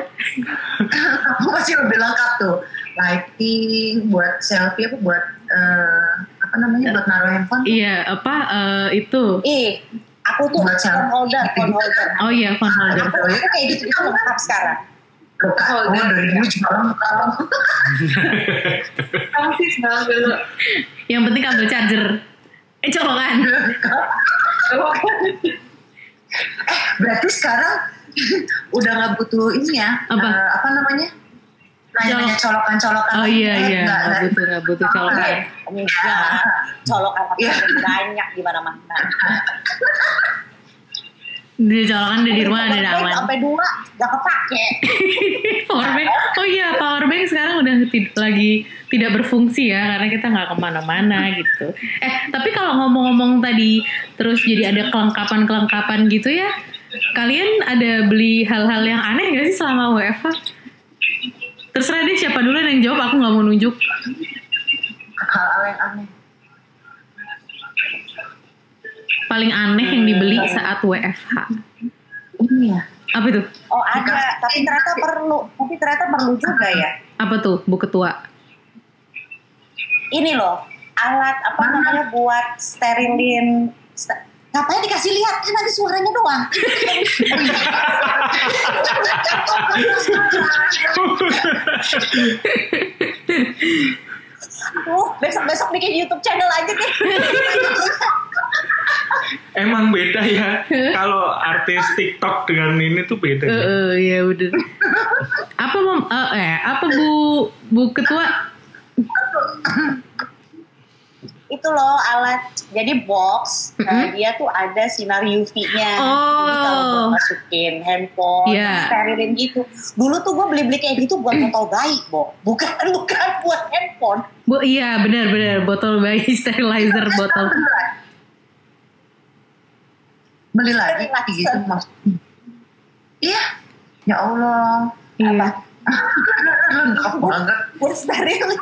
Kamu pasti lebih lengkap tuh. Lighting buat selfie apa buat eh, apa namanya buat naruh handphone. iya apa eh, itu Ih, aku tuh Buat phone holder, phone holder. oh iya phone holder Aku, aku kayak gitu itu lengkap sekarang. Loh, Kak, Oh, oh, dari. Kamu sih sekarang dulu. yang penting kabel charger eh colokan Berarti sekarang udah nggak butuh ini ya? Apa? eh, apa namanya? Nanya-nanya colokan-colokan. oh iya iya nggak- butuh nggak butuh colokan Enggak, colokan Iya. banyak di mana-mana. dia colokan di rumah ada aman. Sampai dua, gak kepake. powerbank oh iya powerbank sekarang udah tid- lagi tidak berfungsi ya karena kita nggak ke mana-mana gitu. Eh tapi kalau ngomong-ngomong tadi terus jadi ada kelengkapan-kelengkapan gitu ya kalian ada beli hal-hal yang aneh gak sih selama WFH terserah deh siapa dulu yang jawab aku nggak mau nunjuk. Hal-hal yang aneh. Paling aneh yang dibeli saat WFH Ini ya. apa itu Oh ada, tapi ternyata perlu, tapi ternyata perlu juga ya. apa tuh bu ketua Ini loh, alat apa namanya buat sterilin. st- Ngapain dikasih lihat? Kan nanti suaranya doang. Oh, besok-besok bikin YouTube channel aja deh. Emang beda ya. Kalau artis TikTok dengan ini tuh beda. Eh, ya. eh, iya udah. apa mem eh, eh, apa bu bu ketua? Itu loh alat, jadi box, nah, Mm-mm. dia tuh ada sinar UV-nya. Oh. Jadi kalau masukin handphone, Iya. sterilin gitu. Dulu tuh gue beli-beli kayak gitu buat botol bayi, Bo. Bukan, bukan buat handphone. Bu iya benar benar botol bayi sterilizer botol. Beli lagi kayak gitu maksudnya. Iya. Ya Allah. Iya. Lengkap banget. Buat sterilin.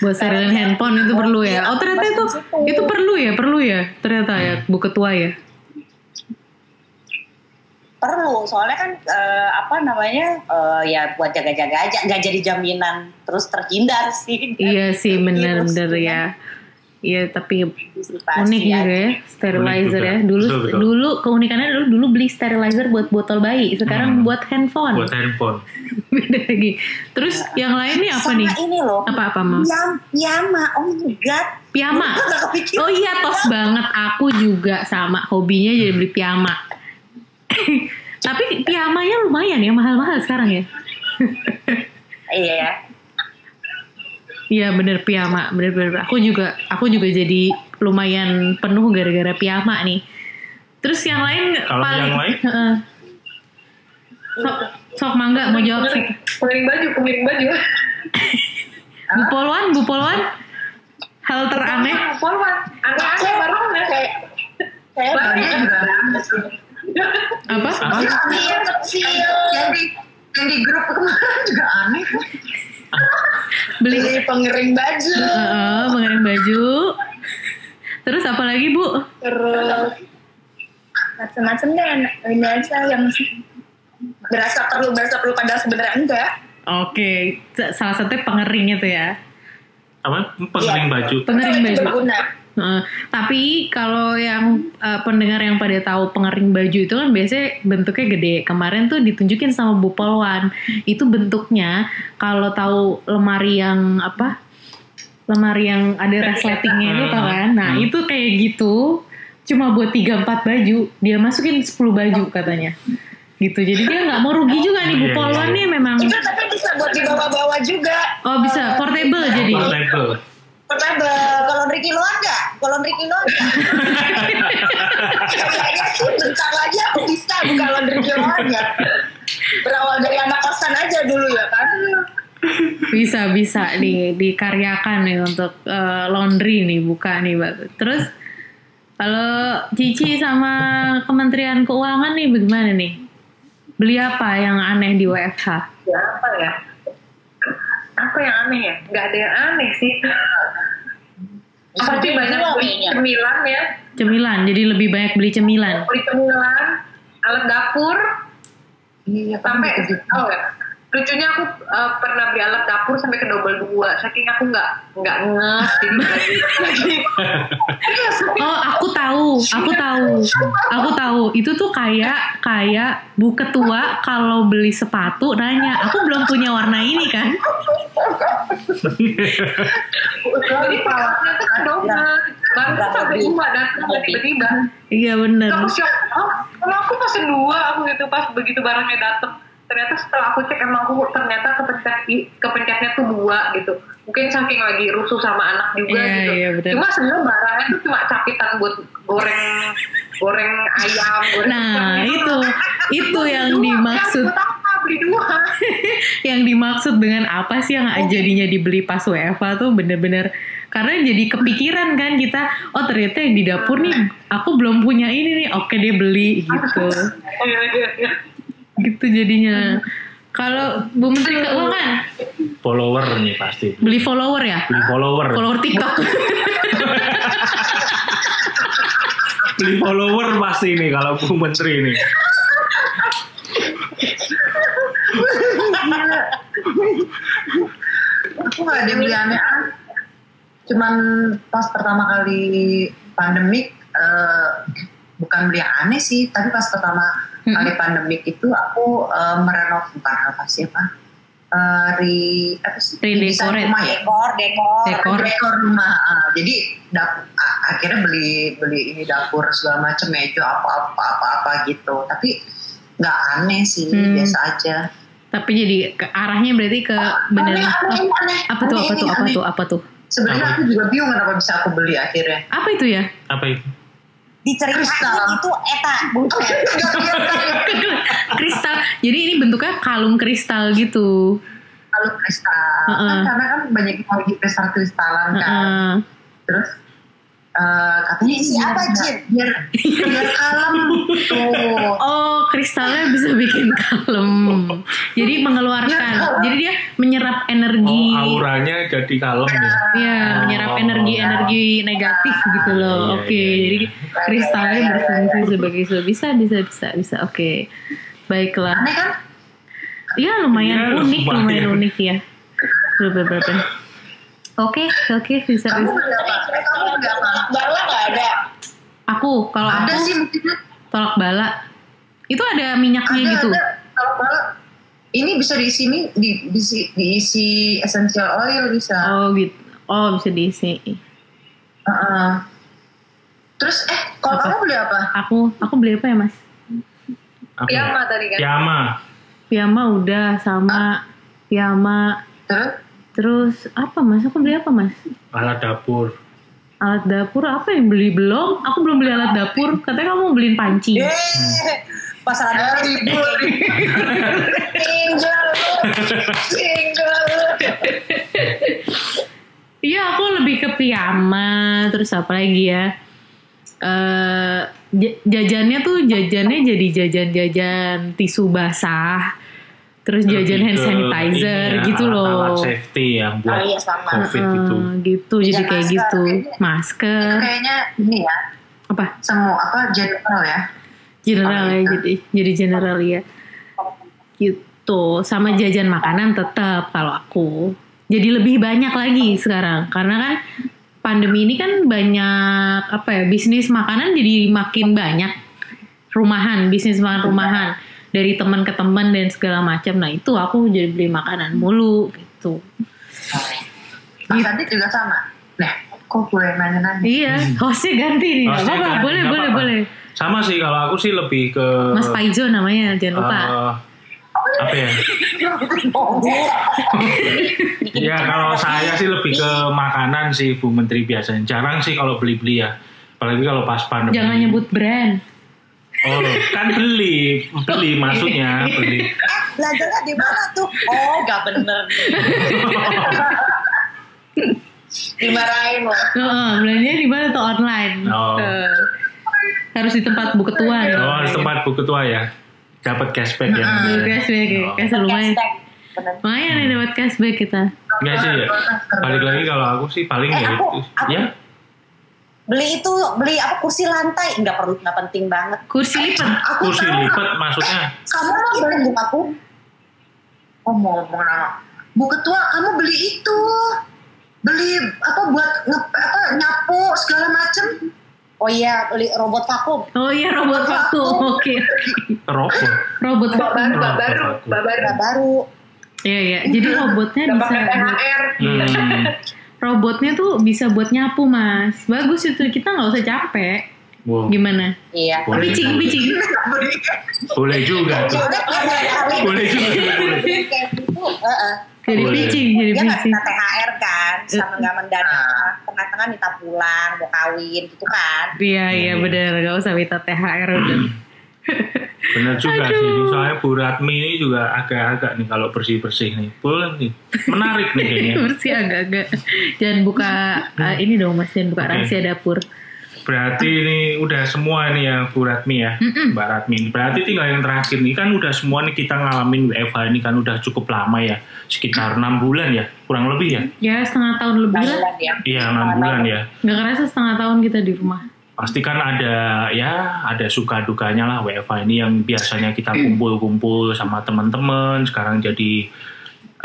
Buat sterilin handphone itu perlu ya. Oh ternyata itu itu perlu ya perlu ya ternyata ya bu ketua ya. Perlu, soalnya kan eh, apa namanya, eh, ya buat jaga-jaga aja. Nggak jadi jaminan terus terhindar sih. Iya sih benar Virus, benar kan. ya. Iya tapi unik juga ya sterilizer Unik ya. Dulu Betul, betul. dulu keunikannya dulu dulu beli sterilizer buat botol bayi, sekarang Hmm. buat handphone. Buat handphone. Beda lagi. Terus yang lain nih apa Sama nih? ini loh, Apa apa mau? Piyam, piyama, oh my god. Piyama. Oh iya tos banget aku juga sama hobinya jadi beli piyama. Tapi piyamanya lumayan ya mahal-mahal sekarang ya. Iya, Iya bener piyama, bener bener. Aku juga aku juga jadi lumayan penuh gara-gara piyama nih. Terus yang lain Kalau yang lain? Heeh. sok, sok mangga mau jawab sih. Keliling baju, keliling baju. Bu Polwan, Bu Polwan. Hal teraneh Polwan, aneh-aneh baru aneh. Kayak Banyak. Dia juga aneh sih. apa? Apa? kecil kecil Yang di yang di grup kemarin juga aneh. Beli beli pengering baju Heeh, mengenai baju. Terus apa lagi Bu? terus macam-macam deh ini aja yang berasa perlu berasa perlu padahal sebenarnya enggak Oke, sa- salah satunya pengering itu ya. Apa? Pengering baju. Pengering baju. berguna Tapi kalau yang eh, pendengar yang pada tahu pengering baju itu kan biasanya bentuknya gede. Kemarin tuh ditunjukin sama Bu Polwan. Itu bentuknya kalau tahu lemari yang apa? Lemari yang ada resletingnya itu tau kan? Nah, Hmm. itu kayak gitu. Cuma buat 3 4 baju, dia masukin 10 baju katanya. Gitu. Jadi dia nggak mau rugi juga nih Bu Iya, iya, Polwan iya. nih memang itu tapi bisa buat dibawa-bawa juga Oh, bisa portable jadi. Portable. Portable Kalau laundry kiloan nggak? Kalau laundry kiloan nggak? kayaknya sih bentar lagi aku bisa buka laundry kiloan ya berawal dari anak kosan aja dulu ya kan bisa bisa di dikaryakan nih untuk eh, laundry nih buka nih Mbak. Terus Kalau Cici sama Kementerian Keuangan nih bagaimana nih? Beli apa yang aneh di WFH? Ya, apa ya? Apa yang aneh ya? Nggak ada yang aneh sih. Pasti Sampai banyak beli cemilan ya. Cemilan, jadi lebih banyak beli cemilan. Beli cemilan, alat dapur, Iya, sampai gitu. oh ya lucunya aku uh, pernah beli alat dapur sampai ke double dua. Saking aku nggak nggak ngeh jadi lagi lagi Iya, saking- Oh, aku tahu, aku tahu, aku tahu. Itu tuh kayak kayak bu ketua kalau beli sepatu nanya, aku belum punya warna ini kan? jadi perawatnya tuh double baru sampai dua datang tiba-tiba. Iya bener. aku shock oh kalau aku pesen dua aku gitu pas begitu barangnya datang ternyata setelah aku cek emang aku ternyata kepencet kepencetnya tuh dua gitu. Mungkin saking lagi rusuh sama anak juga Iya, gitu. iya, bener. cuma sebenarnya barangnya tuh cuma capitan buat goreng goreng ayam goreng Nah, gitu. itu itu yang Dua, dimaksud. kan, beli dua? Yang dimaksud dengan apa sih yang jadinya dibeli pas WFA tuh bener-bener karena jadi kepikiran kan kita oh ternyata yang di dapur nih aku belum punya ini nih oke dia beli gitu. Iya, iya, iya. Gitu jadinya. Kalau Bu Menteri Keuangan follower nih pasti. Beli follower ya? Beli follower. Follower TikTok. Beli follower pasti nih kalau Bu Menteri ini aku nggak ada yang beli aneh-aneh cuman pas pertama kali pandemik eh, bukan beli yang aneh sih tapi pas pertama Hmm. kali pandemik itu aku eh, merenov bukan apa eh, re apa sih Redecorate. Desain rumah ya Dekor, dekor. Dekor. dekor rumah ah. jadi dap- a- akhirnya beli beli ini dapur segala macam meja apa apa apa apa gitu tapi nggak aneh sih Hmm. biasa aja tapi jadi ke arahnya berarti ke bener aneh, aneh, aneh, apa tuh apa aneh, tuh apa aneh. tuh apa tuh sebenarnya Apa? aku juga bingung kenapa bisa aku beli akhirnya apa itu ya apa itu Diceritain itu eta. Buset. kristal jadi ini bentuknya kalung kristal gitu kalau kristal Heeh. kan karena kan banyak yang lagi kristal kristalan kan Heeh. terus eh, katanya Isi biar- apa, Jin? biar biar kalem tuh Oh, kristalnya bisa bikin kalem. Jadi mengeluarkan. Ya. Jadi dia menyerap energi. oh auranya jadi kalem ya Iya, menyerap Oh. energi-energi negatif gitu loh. Iya, Oke, iya, iya. jadi kristalnya berfungsi sebagai itu. Bisa, bisa, bisa, bisa. Oke. Baiklah. aneh kan Iya, lumayan Iya, unik, lumayan. lumayan unik ya. Bener, bener, bener. Oke, oke, bisa, kamu bisa. beli apa kamu apa Bala nggak ada. Aku, kalau ada aku sih mungkin tolak bala. Itu ada minyaknya ada gitu. ada kalau malah ini bisa diisi ini di, diisi, diisi essential oil bisa Oh, gitu. Oh, bisa diisi. Heeh. terus eh kalau Apa? kamu beli apa Aku, aku beli apa ya, Mas? apa Piyama ya? tadi kan Piyama Piyama udah sama Piyama terus terus apa mas? Aku beli apa mas? Alat dapur. Alat dapur? Apa yang beli? Belum. Aku belum beli alat dapur. Katanya kamu mau beliin panci. Eh, Pasar ada ribut Tinggal iya aku lebih ke piyama. Terus apa lagi ya? Eh j- jajannya tuh jajannya jadi jajan-jajan tisu basah terus jajan hand sanitizer ini ya, gitu loh. alat-alat safety yang buat Oh iya sama. covid Eh, itu gitu. Jadi Jajan kayak masker. gitu. itu masker. Kayaknya ini ya. Apa? Semua apa general ya? General Oh, ya gitu. jadi jadi general ya. Gitu. Sama jajan makanan tetap kalau aku. Jadi lebih banyak lagi sekarang. Karena kan pandemi ini kan banyak apa ya bisnis makanan jadi makin banyak rumahan bisnis makan rumahan dari teman ke teman dan segala macam. Nah itu aku jadi beli makanan mulu gitu. Mas Adit juga sama? Nah kok gue nanya-nanya? Iya hostnya ganti nih. Nggak Hostnya apa-apa ganti, boleh boleh apa-apa. boleh. Sama sih kalau aku sih lebih ke Mas Paizo namanya jangan lupa. Eh, apa ya? Ya kalau saya sih lebih ke makanan sih Bu Menteri biasanya. Jarang sih kalau beli-beli ya. Apalagi kalau pas pandemi. Jangan nyebut brand oh kan beli beli maksudnya beli Belajarnya di mana tuh? Oh, gak bener. Dimarahin lo. Heeh, belanjanya di mana tuh online? Oh. Eh, harus di tempat bu ketua ya. Oh, di tempat bu ketua ya. Dapat cashback ya. Dapat cashback ya. Oh. Cashback lumayan. Lumayan nih dapat cashback kita. Enggak sih ya. Balik lagi kalau aku sih paling Eh, ya aku- itu. aku- Ya, Beli itu beli apa kursi lantai nggak perlu nggak penting banget. Kursi lipat. Aku kursi tahu, lipat maksudnya. Kamu mau beli bu aku? Oh mau ngomong nama. Bu ketua kamu beli itu. Beli apa buat nge, apa nyapu segala macem. Oh iya beli robot vakum. Oh iya robot vakum. Oke. Robot. Robot vakum. baru, baru, baru. Baru. Iya iya. Jadi robotnya bisa pakai THR. Hmm. robotnya tuh bisa buat nyapu mas. Bagus itu kita nggak usah capek. Wow. Gimana? Iya. Boleh Picing juga. picing. Boleh juga tuh. Boleh juga. Boleh. Gitu. heeh. Jadi Boleh. picing jadi Dia nggak picing. THR kan, sama nggak mendadak. Tengah-tengah minta pulang, mau kawin gitu kan. Iya iya Iya. benar. Gak usah minta THR udah. Bener juga sih. ini Soalnya Bu Ratmi ini juga agak-agak nih kalau bersih-bersih nih. Boleh nih. Menarik nih kayaknya. Bersih agak-agak. Jangan buka eh, ini dong mas. Jangan buka Oke. rahasia dapur. Berarti ini udah semua nih ya Bu Ratmi ya. Mm-mm. Mbak Ratmi. Berarti tinggal yang terakhir nih kan udah semua nih kita ngalamin WFH ini kan udah cukup lama ya. Sekitar enam bulan ya. Kurang lebih ya. Ya setengah tahun lebih lah. Ya. Iya enam bulan ya. Gak kerasa setengah tahun kita di rumah. Pasti kan ada ya ada suka dukanya lah WFH ini yang biasanya kita kumpul-kumpul sama teman-teman sekarang jadi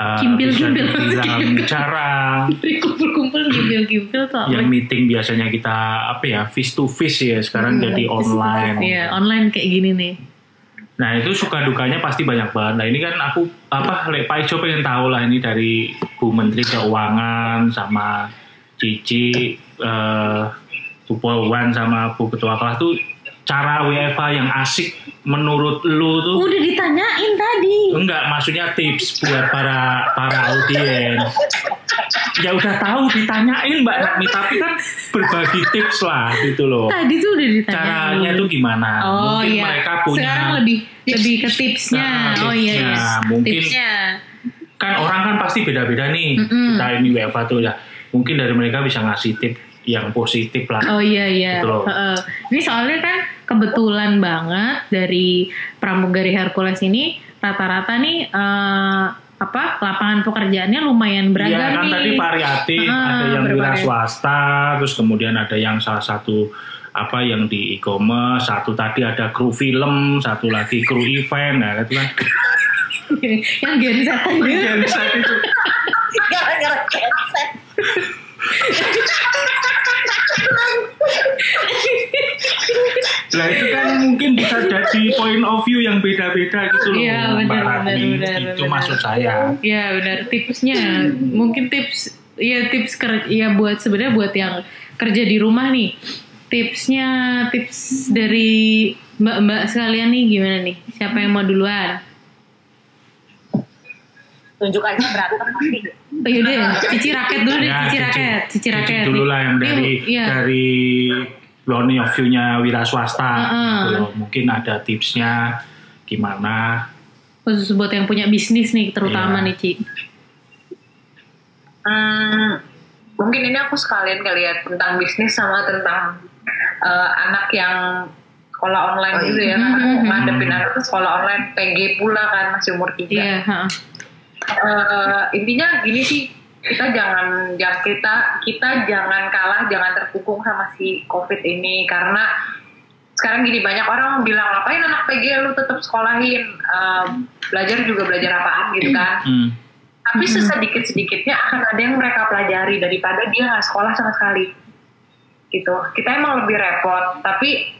uh, bisa Kimpil-kimpil. dibilang jarang. Dari kumpul-kumpul gimpil-gimpil tuh apa? Yang meeting biasanya kita apa ya face to face ya sekarang jadi online. Iya online kayak gini nih. Nah itu suka dukanya pasti banyak banget. Nah ini kan aku apa Le Pak Ijo pengen tahu lah ini dari Bu Menteri Keuangan sama Cici, eh, Bu Polwan sama Bu Ketua Kelas tuh cara WFH yang asik menurut lu tuh Udah ditanyain tadi. enggak maksudnya tips buat para para audiens ya udah tahu ditanyain Mbak Ratmi tapi kan berbagi tips lah gitu loh Tadi tuh udah ditanyain. caranya tuh gimana Oh mungkin iya. mereka punya Sekarang lebih lebih ke tipsnya. Nah, oh iya tipsnya. Mungkin- Tipsnya. kan orang kan pasti beda-beda nih Mm-mm. kita ini WFH tuh ya mungkin dari mereka bisa ngasih tip yang positif lah Oh iya iya. Gitu loh. Heeh. Ini soalnya kan kebetulan banget dari pramugari Hercules ini rata-rata nih eh, apa lapangan pekerjaannya lumayan beragam Iya kan nih. tadi variatif, Ah, ada yang wira swasta, terus kemudian ada yang salah satu apa yang di e-commerce, satu tadi ada kru film, satu lagi kru event, nah itu kan. yang Gen Z aja. Yang saat itu. Gara-gara headset. Lah itu kan bisa jadi point of view yang beda-beda gitu loh, Iya, Mbak benar, benar, benar, itu benar. maksud saya. Ya benar tipsnya mungkin tips ya tips kerja ya buat sebenarnya buat yang kerja di rumah nih tipsnya tips dari mbak-mbak sekalian nih gimana nih siapa yang mau duluan? Tunjuk aja berantem nanti. Oh yaudah ya, cici raket dulu deh, Ya, cici Cici- raket, cici Cici raket. dulu lah yang dari iya. dari point of view-nya wira swasta Heeh. gitu loh. Mungkin ada tipsnya gimana khusus buat yang punya bisnis nih terutama Iya. nih Ci. Hmm, mungkin ini aku sekalian kali ya tentang bisnis sama tentang eh, anak yang sekolah online Oh, gitu iya. ya. Kan aku Mhm. ngadepin anak tuh sekolah online PG pula kan masih umur tiga. Iya, heeh. Eh, intinya gini sih kita jangan jangan kita kita jangan kalah jangan terkukung sama si covid ini. Karena sekarang gini banyak orang bilang ngapain anak PG lu tetap sekolahin? Eh, belajar juga belajar apaan gitu kan. Hmm. tapi sesedikit sedikitnya akan ada yang mereka pelajari daripada dia nggak sekolah sama sekali. Gitu. Kita emang lebih repot tapi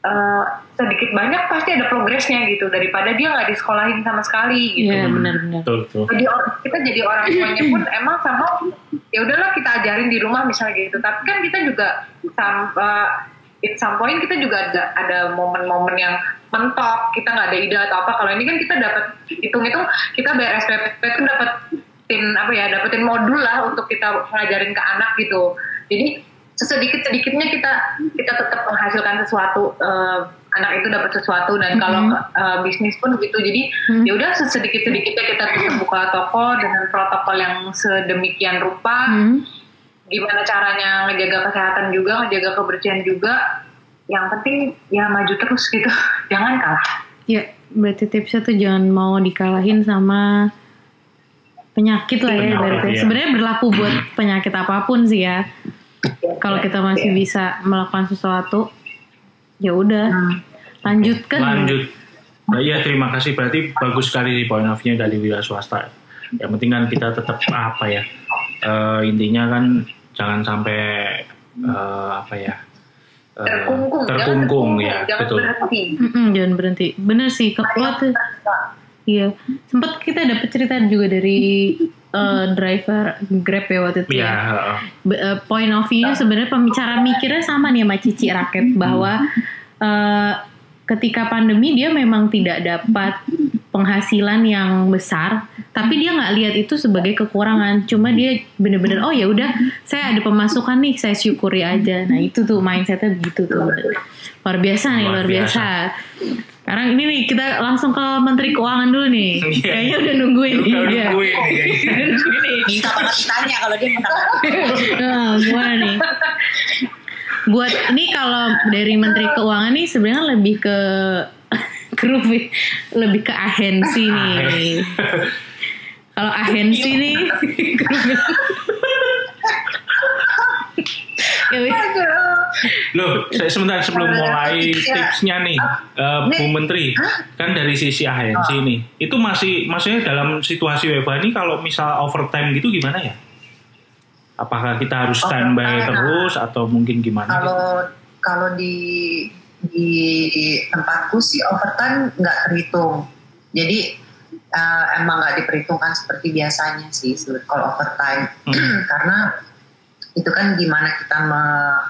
eh, sedikit banyak pasti ada progresnya gitu daripada dia nggak disekolahin sama sekali gitu. Iya, benar-benar. betul jadi kita jadi orang tuanya pun emang sama ya udahlah kita ajarin di rumah misalnya gitu. Tapi kan kita juga sampai at some point kita juga ada ada momen-momen yang mentok kita nggak ada ide atau apa. Kalau ini kan kita dapat hitung-hitung kita bayar SPP itu dapetin apa ya dapetin modul lah untuk kita ngajarin ke anak gitu. Jadi sesedikit sedikitnya kita kita tetap menghasilkan sesuatu eh, anak itu dapat sesuatu dan kalau eh, bisnis pun gitu jadi Mhm. ya udah sedikit sedikitnya kita tetap buka toko dengan protokol yang sedemikian rupa Hmm. gimana caranya ngejaga kesehatan juga ngejaga kebersihan juga yang penting ya maju terus gitu jangan kalah Ya, berarti tipsnya tuh jangan mau dikalahin sama penyakit lah ya. Ibaratnya. iya. Sebenarnya berlaku buat penyakit apa pun sih ya. Kalau kita masih bisa melakukan sesuatu, ya udah lanjutkan. Lanjut. Nah, iya terima kasih. Berarti bagus sekali point of view dari wira swasta. Yang penting kan kita tetap apa ya? eh, intinya kan jangan sampai eh, apa ya? eh, terkungkung jangan terkungkung ya, jangan betul. berhenti Mm-mm, jangan berhenti. Bener sih. Ke- waktu iya. Sempat kita dapat cerita juga dari eh, driver Grab ya waktu itu Iya, ya. eh, point of view sebenarnya pembicaraan mikirnya sama nih sama Cici Raket bahwa eh, ketika pandemi dia memang tidak dapat penghasilan yang besar tapi dia nggak lihat itu sebagai kekurangan. Cuma dia bener-bener oh ya udah saya ada pemasukan nih saya syukuri aja. Nah itu tuh mindsetnya begitu tuh. Luar biasa nih luar Luar biasa sekarang ini nih kita langsung ke Menteri Keuangan dulu nih Iya. kayaknya udah nungguin nih Udah dia. nungguin. Bisa banget ditanya kalau dia menang. Nah, gimana nih? Buat ini kalau dari Menteri Keuangan nih sebenarnya lebih ke grup lebih ke ahensi nih. Kalau ahensi nih Ya. Loh, saya sebentar sebelum mulai Iya. tipsnya nih, eh, Bu Menteri, kan dari sisi agensi Oh. nih, itu masih maksudnya dalam situasi WFH ini kalau misal overtime gitu gimana ya? Apakah kita harus standby Overtime. terus atau mungkin gimana? gitu? kalau kalau di di tempatku sih overtime nggak terhitung jadi eh, emang nggak diperhitungkan seperti biasanya sih kalau overtime Hmm. karena itu kan gimana kita me,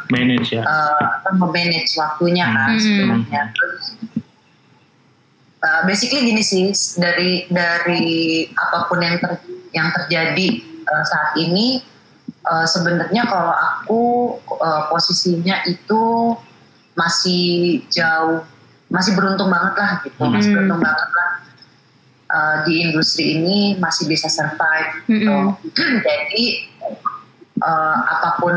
Manage ya. eh, apa, memanage waktunya kan Hmm. sebenarnya terus eh, basically gini sih dari dari apa pun yang ter, yang terjadi eh, saat ini eh, sebenarnya kalau aku eh, posisinya itu masih jauh masih beruntung banget lah gitu masih Hmm. beruntung banget lah Eh, di industri ini masih bisa survive gitu Mm-mm. jadi eh, apa pun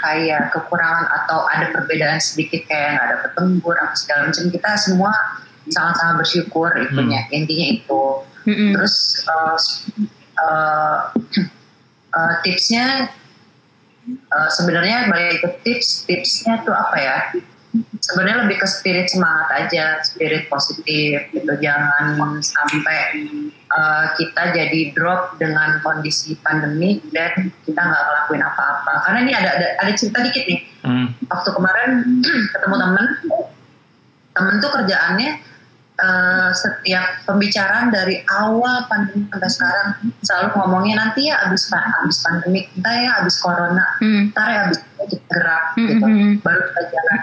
kayak kekurangan atau ada perbedaan sedikit kayak nggak dapet lembur apa segala macam kita semua sangat-sangat bersyukur itunya intinya itu. Mm-mm. terus eh, s- eh, eh, tipsnya eh, sebenarnya balik ke tips tipsnya tuh apa ya sebenarnya lebih ke spirit semangat aja spirit positif gitu jangan sampai eh, kita jadi drop dengan kondisi pandemi dan kita nggak ngelakuin apa-apa karena ini ada ada, ada cerita dikit nih Hmm. waktu kemarin ketemu temen temen tuh kerjaannya eh, setiap pembicaraan dari awal pandemi sampai sekarang selalu ngomongnya nanti ya abis abis pandemi kita ya abis corona Mm. ntar ya abis kita gerak Mm, gitu mm, mm. baru kita jalan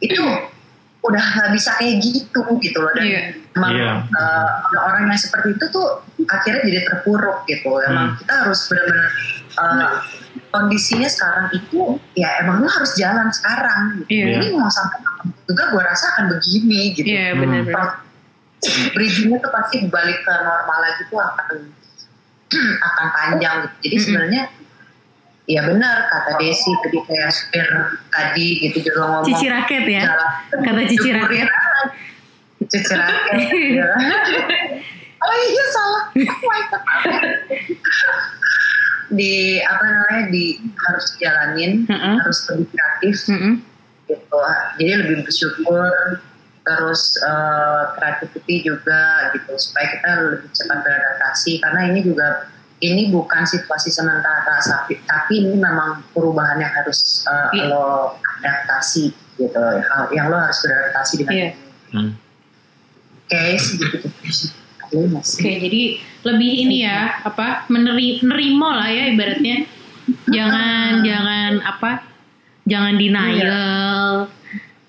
itu udah nggak bisa kayak gitu gitu loh dan Iya. emang Iya. eh, orang yang seperti itu tuh akhirnya jadi terpuruk gitu emang Hmm. kita harus benar-benar eh, kondisinya sekarang itu ya emang lu harus jalan sekarang gitu. Iya. ini mau sampai kapan juga gue rasa akan begini gitu Iya benar-benar. bridgingnya tuh pasti balik ke normal lagi tuh akan akan panjang gitu. Jadi Mm-mm. sebenarnya ya benar kata Desi tadi kayak supir tadi gitu juga ngomong. Cici raket ya. jalan. Kata Cici raket. Cici raket. ya. oh iya salah. Oh di apa namanya di harus jalanin, Mm-mm. harus lebih kreatif Mm-mm. gitu jadi lebih bersyukur terus creativity juga gitu supaya kita lebih cepat beradaptasi karena ini juga ini bukan situasi sementara tapi, tapi ini memang perubahan yang harus eh, Iya. lo adaptasi gitu Hal yang lo harus beradaptasi dengan ini. Hmm. oke segitu Mas. Oke, jadi lebih ini ya, apa meneri, nerimo lah ya ibaratnya. Jangan jangan apa? Jangan denial.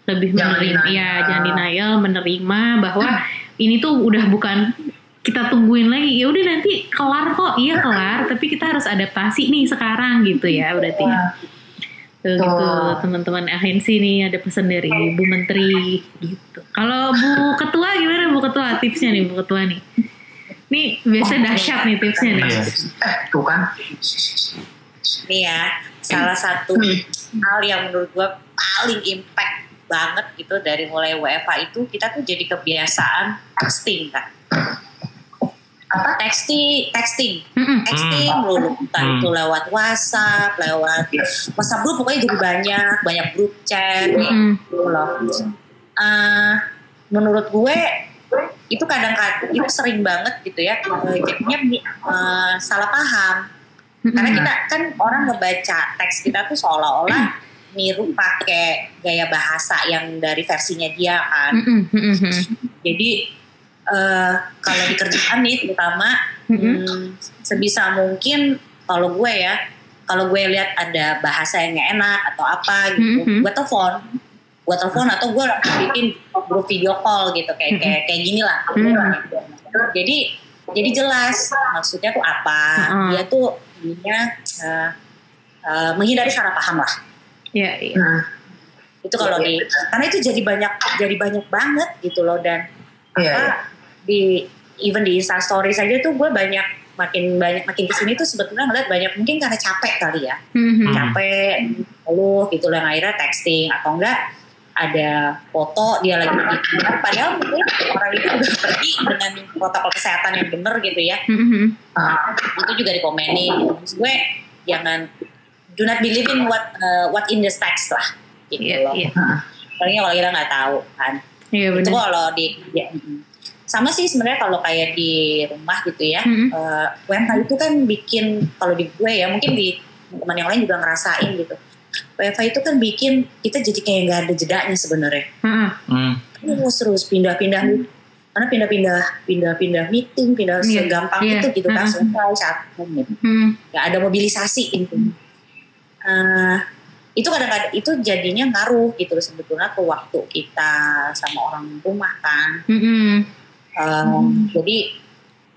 Lebih Jangan menerima, denial. ya jangan denial, menerima bahwa ini tuh udah bukan kita tungguin lagi. Ya udah nanti kelar kok, iya kelar. Tapi kita harus adaptasi nih sekarang gitu ya, berarti. ya. Tuh, gitu teman-teman agensi nih ada pesan dari Bu Menteri gitu. Kalau Bu Ketua gimana Bu Ketua tipsnya nih Bu Ketua nih? Nih biasa dahsyat nih tipsnya nih. Iya. eh tuh kan Nih ya, salah satu hal yang menurut gue paling impact banget gitu dari mulai WFA itu kita tuh jadi kebiasaan texting kan. Apa? Texting, texting, Mm-mm. texting melulu. Entah Hmm. itu lewat WhatsApp, lewat WhatsApp group pokoknya jadi banyak, banyak grup chat Mm-mm. gitu loh. Eh, menurut gue itu kadang-kadang itu sering banget gitu ya eh, jadinya eh, salah paham karena kita kan orang ngebaca teks kita tuh seolah-olah niru pakai gaya bahasa yang dari versinya dia kan. Mm-mm. jadi eh, kalau di kerjaan nih terutama Mm-mm. hmm, sebisa mungkin kalau gue ya kalau gue lihat ada bahasa yang nggak enak atau apa gitu Mhm. gue telepon gue telepon atau gue bikin grup video call gitu kayak kayak kayak gini lah Mhm. jadi jadi jelas maksudnya tuh apa Mhm. dia tuh ininya eh, eh, menghindari salah paham lah Iya, iya. Hmm. itu kalau di karena itu jadi banyak jadi banyak banget gitu loh dan Iya, iya. apa di even di Insta Story saja tuh gue banyak makin banyak makin ke sini tuh sebetulnya ngeliat banyak mungkin karena capek kali ya Mhm. capek lu gitu yang akhirnya texting atau enggak ada foto dia lagi di padahal mungkin orang itu udah pergi dengan protokol kesehatan yang bener gitu ya Mhm. Ah, itu juga dikomenin gitu. Maksud gue jangan do not believe in what uh, what in the text lah gitu Iya, loh iya. palingnya kalau kita nggak tahu kan Iya itu benar. kalau di ya, mm. sama sih sebenarnya kalau kayak di rumah gitu ya Mhm. eh, WFH itu kan bikin kalau di gue ya mungkin di teman yang lain juga ngerasain gitu WFH itu kan bikin kita jadi kayak nggak ada jedanya sebenarnya Heeh. Hmm. terus terus pindah-pindah karena pindah-pindah pindah-pindah meeting pindah Iya, segampang iya, itu gitu kan heeh. selesai satu gitu Hmm. nggak ada mobilisasi gitu. Eh, itu kadang-kadang itu jadinya ngaruh gitu sebetulnya ke waktu kita sama orang rumah kan. Mm-mm. Um, Jadi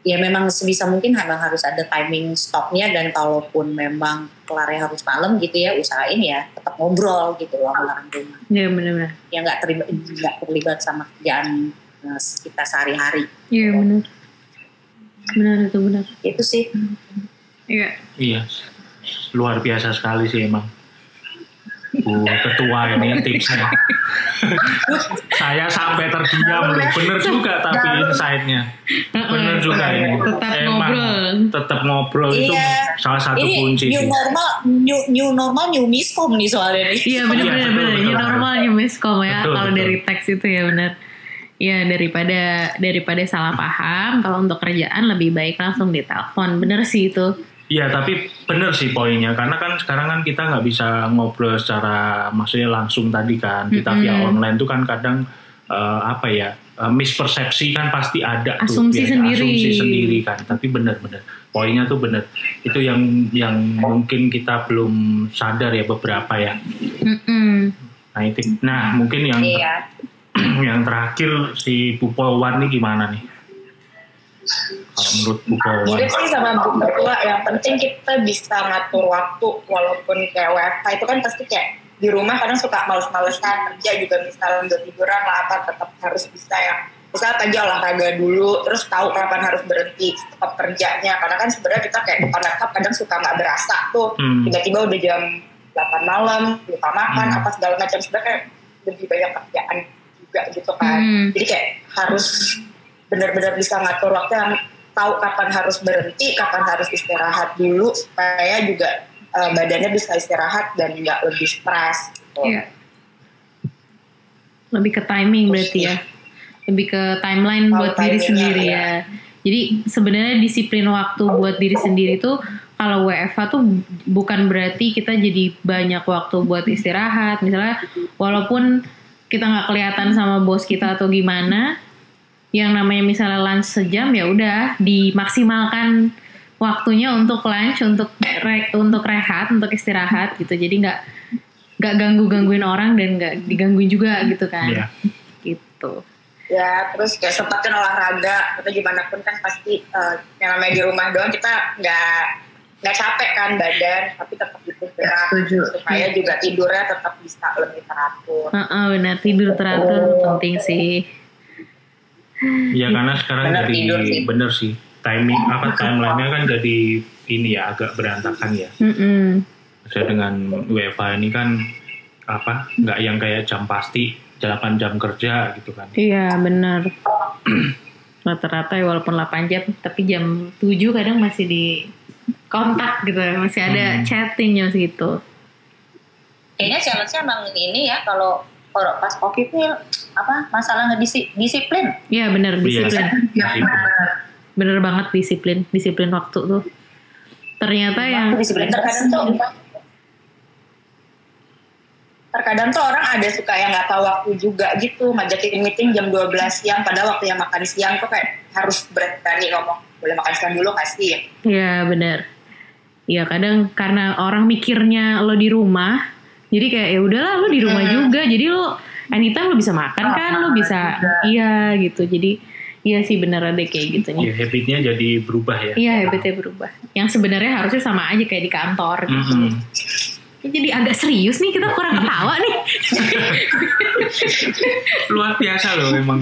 ya memang sebisa mungkin memang harus ada timing stopnya dan kalaupun memang kelarnya harus malam gitu ya usahain ya tetap ngobrol gitu loh sama orang rumah Iya benar-benar. yang nggak terlibat nggak terlibat sama kerjaan eh, kita sehari-hari Iya benar. Benar itu benar. itu sih Iya. Iya, luar biasa sekali sih emang. Bu ketua ini tipsnya. Saya sampai terdiam loh, bener juga tapi insight-nya. Bener juga ini. Tetap Emang ngobrol. Tetap ngobrol itu Iya. salah satu ini kunci new sih. normal new, new normal new miskom nih soalnya nih Iya benar Iya, benar betul, benar. betul, New betul. normal new miskom ya Betul, kalau betul. dari teks itu ya benar. Iya daripada daripada salah paham kalau untuk kerjaan lebih baik langsung ditelepon. Bener sih itu. Iya tapi bener sih poinnya. Karena kan sekarang kan kita nggak bisa ngobrol secara maksudnya langsung tadi kan. Kita via Mm-mm. online tuh kan kadang eh, apa ya eh, mispersepsi kan pasti ada tuh. Asumsi biasanya, sendiri. asumsi sendiri kan. Tapi bener-bener poinnya tuh bener. Itu yang yang mungkin kita belum sadar ya beberapa ya. Mm-mm. nah itu. Nah mungkin yang iya. yang terakhir si Bu Polwan nih gimana nih kalau menurut Bu Polwan Mirip sih sama Bu Ketua, yang penting kita bisa ngatur waktu walaupun kayak WFH itu kan pasti kayak di rumah kadang suka males-malesan kerja juga misalnya udah tiduran lah apa tetap harus bisa ya misalnya tadi olahraga dulu terus tahu kapan harus berhenti tetap kerjanya karena kan sebenarnya kita kayak depan laptop kadang suka nggak berasa tuh Hmm. tiba-tiba udah jam 8 malam lupa makan Hmm. apa segala macam sebenarnya kayak lebih banyak kerjaan juga gitu kan Hmm. jadi kayak harus benar-benar bisa ngatur waktu yang tahu kapan harus berhenti, kapan harus istirahat dulu supaya juga eh, badannya bisa istirahat dan nggak lebih stres. gitu. Iya. Lebih ke timing berarti ya. Lebih ke timeline buat diri sendiri ya. ya. Jadi sebenarnya disiplin waktu buat diri sendiri tuh kalau WFH tuh bukan berarti kita jadi banyak waktu buat istirahat. Misalnya walaupun kita nggak kelihatan sama bos kita atau gimana, yang namanya misalnya lunch sejam ya udah dimaksimalkan waktunya untuk lunch, untuk re- untuk rehat, untuk istirahat gitu. Jadi nggak nggak ganggu gangguin orang dan nggak digangguin juga gitu kan. Iya. Gitu. Ya, terus kayak sempatin olahraga atau gimana pun kan pasti eh, yang namanya di rumah doang kita nggak nggak capek kan badan, tapi tetap butuh gerak Setuju. supaya juga tidurnya tetap bisa lebih teratur. Heeh, benar tidur teratur penting sih. Iya karena sekarang Bener jadi tidur sih. bener sih timing apa timelinenya kan jadi ini ya agak berantakan ya. Mm-mm. Saya dengan WFH ini kan apa nggak yang kayak jam pasti 8 jam kerja gitu kan. Iya benar. Rata-rata ya walaupun 8 jam, tapi jam 7 kadang masih di kontak gitu, masih ada Hmm. chatting jam segitu. Kayaknya challenge-nya emang ini ya kalau kalau pas covid nih apa masalah ngedisiplin. Iya benar disiplin, Ya, benar. bener banget disiplin, disiplin waktu tuh. Ternyata yang disiplin terkadang tuh terkadang tuh orang ada suka yang nggak tahu waktu juga gitu ngajakin meeting jam 12 siang padahal waktu yang makan siang tuh kayak harus berani ngomong boleh makan siang dulu kasih Iya benar. Iya kadang karena orang mikirnya lo di rumah, jadi kayak ya udahlah lo di rumah juga, jadi lo anytime lo bisa makan kan, lo bisa iya gitu. Jadi iya sih benar ada kayak gitu Ya, nih. habitnya jadi berubah ya. Iya habitnya berubah. Yang sebenarnya harusnya sama aja kayak di kantor gitu. Ya, Jadi agak serius nih kita kurang ketawa nih. Luar biasa loh memang.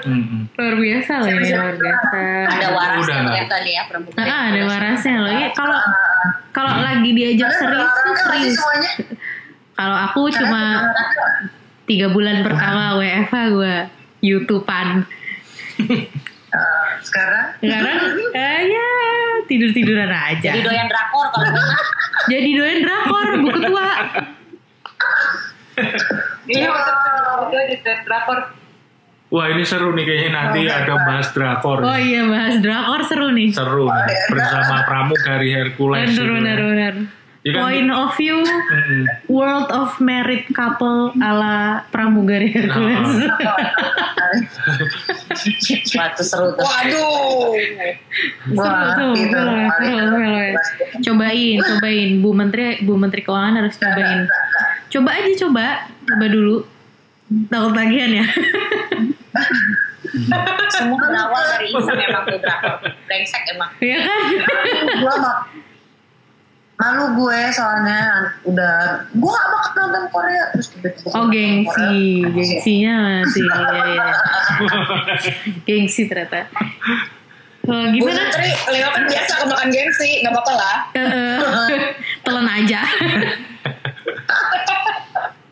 Mm-mm. luar biasa loh ini luar biasa. Ada warasnya ternyata nih ya perempuan. Ah, ada warasnya loh. Ya, kalau kalau lagi diajak serius tuh serius. Kalau aku cuma tiga bulan pertama WFH gue YouTubean. Eh, sekarang Sekarang eh, ya tidur tiduran aja. Jadi doyan drakor kalau. Jadi doyan drakor buku tua. Iya betul betul di drakor. Wah ini seru nih kayaknya nanti ada bahas drakor. Oh iya bahas drakor seru nih. Seru nih bersama Pramugari Hercules. Bener gitu bener ya. kan? Point of view Mm-mm. World of Married Couple ala Pramugari Hercules. Wah itu seru tuh. waduh seru tuh, seru, seru, seru. Cobain, cobain. Bu Menteri, Bu Menteri Keuangan harus cobain. Coba aja coba, coba dulu. Takut tagihan ya. Semua berawal dari iseng emang drakor. Brengsek emang. Iya kan? gue mah malu gue soalnya udah gue gak bakal nonton Korea terus tiba-tiba Oh gengsi, Korea. gengsinya masih. Iya, iya. Gengsi ternyata. Oh, Bu gimana? Menteri Leo kan biasa kemakan gengsi nggak apa-apa lah telan aja.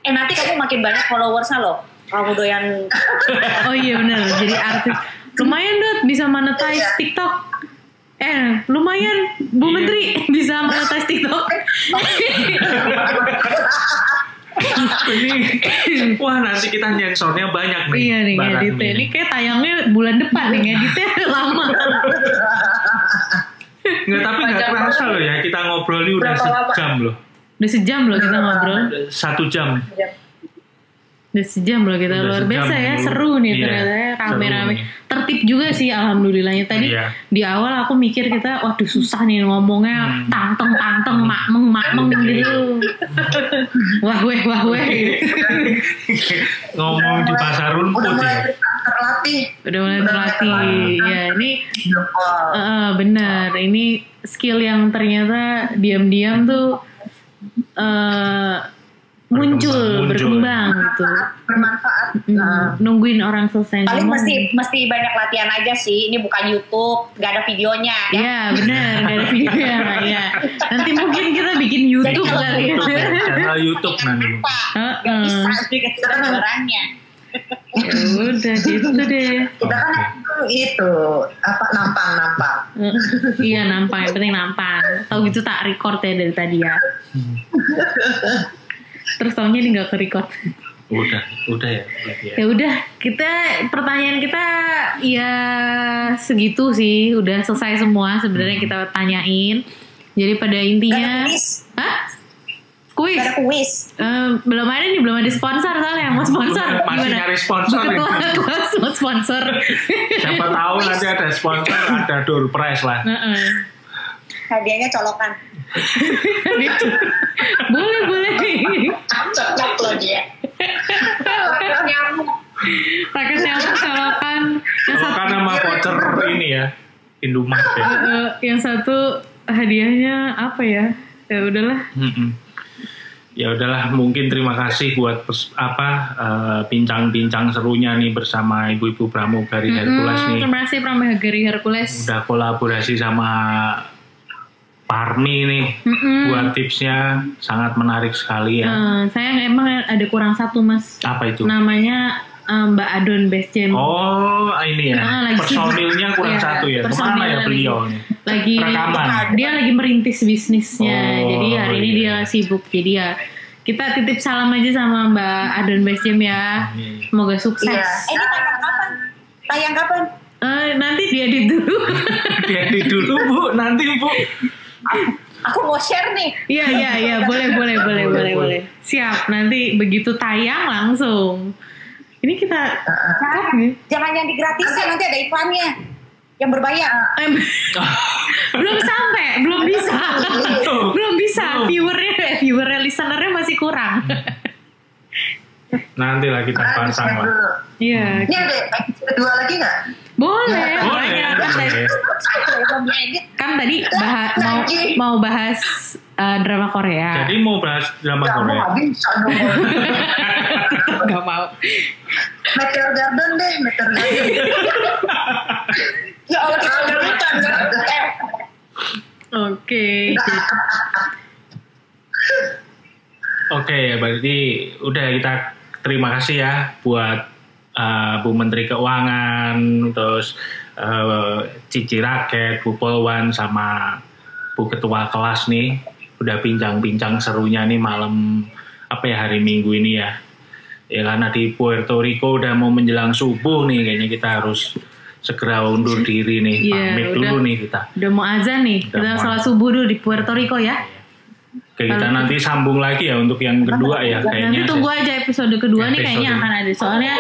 Eh nanti kamu makin banyak followersnya loh. Kamu doyan Oh iya benar, jadi artis. Lumayan dot bisa monetize TikTok. Eh, lumayan Bu Iya. Menteri bisa monetize TikTok. ini wah nanti kita nyensornya banyak nih. iya nih ngeditnya. ini. Kayak tayangnya bulan depan nih ngeditnya lama. Nggak, tapi nggak kerasa loh ya kita ngobrol ini udah sejam loh. Udah sejam loh kita ngobrol. Satu jam. Udah sejam loh kita Udah luar biasa ya dulu. seru nih Iya, ternyata ya rame-rame. Tertib juga sih alhamdulillahnya. Tadi Iya. di awal aku mikir kita waduh susah nih ngomongnya. Hmm. tanteng tanteng makmeng makmeng gitu. Wah weh wah weh. Ngomong di pasar udah rumput mulai ya. terlatih. Udah mulai terlatih. ya ini eh, benar. Ini skill yang ternyata diam-diam tuh eh muncul Berkembang, gitu bermanfaat Hmm, Nah, nungguin orang selesai paling ngomong. mesti mesti banyak latihan aja sih. Ini bukan YouTube, gak ada videonya. Ya. Iya benar gak ada videonya ya. Nanti mungkin kita bikin YouTube Jadi kali ya. YouTube ya, channel YouTube nanti. Apa? Heeh. Gak bisa dikasih barangnya. Ya udah gitu deh. kita kan itu apa nampang nampang iya nampang yang penting nampang. Tahu gitu tak record ya dari tadi ya. Terus tahunya ini nggak ke record. Udah, udah ya. ya. Ya udah kita pertanyaan kita ya segitu sih. Udah selesai semua sebenarnya kita tanyain. Jadi pada intinya, kuis. hah? Kuis? Gak ada kuis. Eh, belum ada nih, belum ada sponsor soalnya yang mau sponsor. Masih nyari sponsor Ketua kelas mau sponsor. Siapa tahu nanti ada sponsor, ada door prize lah. Heeh. Hadiahnya colokan. Boleh boleh. cocok loh dia Rakyat nyamuk. Rakyat yang solokan yang Kalau satu kan nama voucher ini ya, Indomaret ya. eh, yang satu hadiahnya apa ya? Ya udahlah. Mm-mm. Ya udahlah, mungkin terima kasih buat pers- apa eh, bincang-bincang serunya nih bersama ibu-ibu pramugari Hercules Hmm, nih. terima kasih Pramugari Hercules. Udah kolaborasi sama Parmi nih Mm-mm. buat tipsnya sangat menarik sekali ya. Eh, saya emang ada kurang satu mas. Apa itu? Namanya eh, Mbak Adon Best Jam. Oh ini ya Ah, lagi personilnya kurang Iya, satu ya. Ke mana ya beliau nih? lagi Rekaman. dia lagi merintis bisnisnya Oh, jadi hari ini iya. dia sibuk jadi ya kita titip salam aja sama Mbak Adon Best Jam ya Amin. semoga sukses Iya. Eh, ini tayang kapan? Tayang kapan? Eh, nanti dia di dulu Diedit dulu bu, nanti bu. Aku mau share nih. iya iya iya. Boleh boleh boleh boleh boleh siap. Nanti begitu tayang langsung. Ini kita cakap nih. Jangan yang digratisin nanti ada iklannya. Yang berbayar. Belum sampai belum bisa. Belum. Bisa. Viewernya viewernya listenernya masih kurang. Nanti lah kita pasang lah. iya. Ini ada kedua lagi nggak? Boleh Boleh. kan tadi boleh. kan tadi bahas mau mau bahas eh, drama Korea Jadi mau bahas drama Kamu Korea. nggak bisa dong. mau Meteor Garden deh, Meteor Garden. Ya Allah kita udah lupa. Eh, oke Oke, berarti udah kita terima kasih ya buat uh, Bu Menteri Keuangan, terus uh, Cici Raket, Bu Polwan, sama Bu Ketua kelas nih. Udah bincang-bincang serunya nih malam apa ya hari Minggu ini ya. Ya karena di Puerto Rico udah mau menjelang subuh nih, kayaknya kita harus segera undur diri nih, Iya, pamit udah. dulu nih kita. udah mau azan nih Udah kita sholat subuh dulu di Puerto Rico ya Oke, kita nanti sambung lagi ya untuk yang kedua ya kayaknya. nanti tunggu aja episode kedua nih kayaknya akan ada soalnya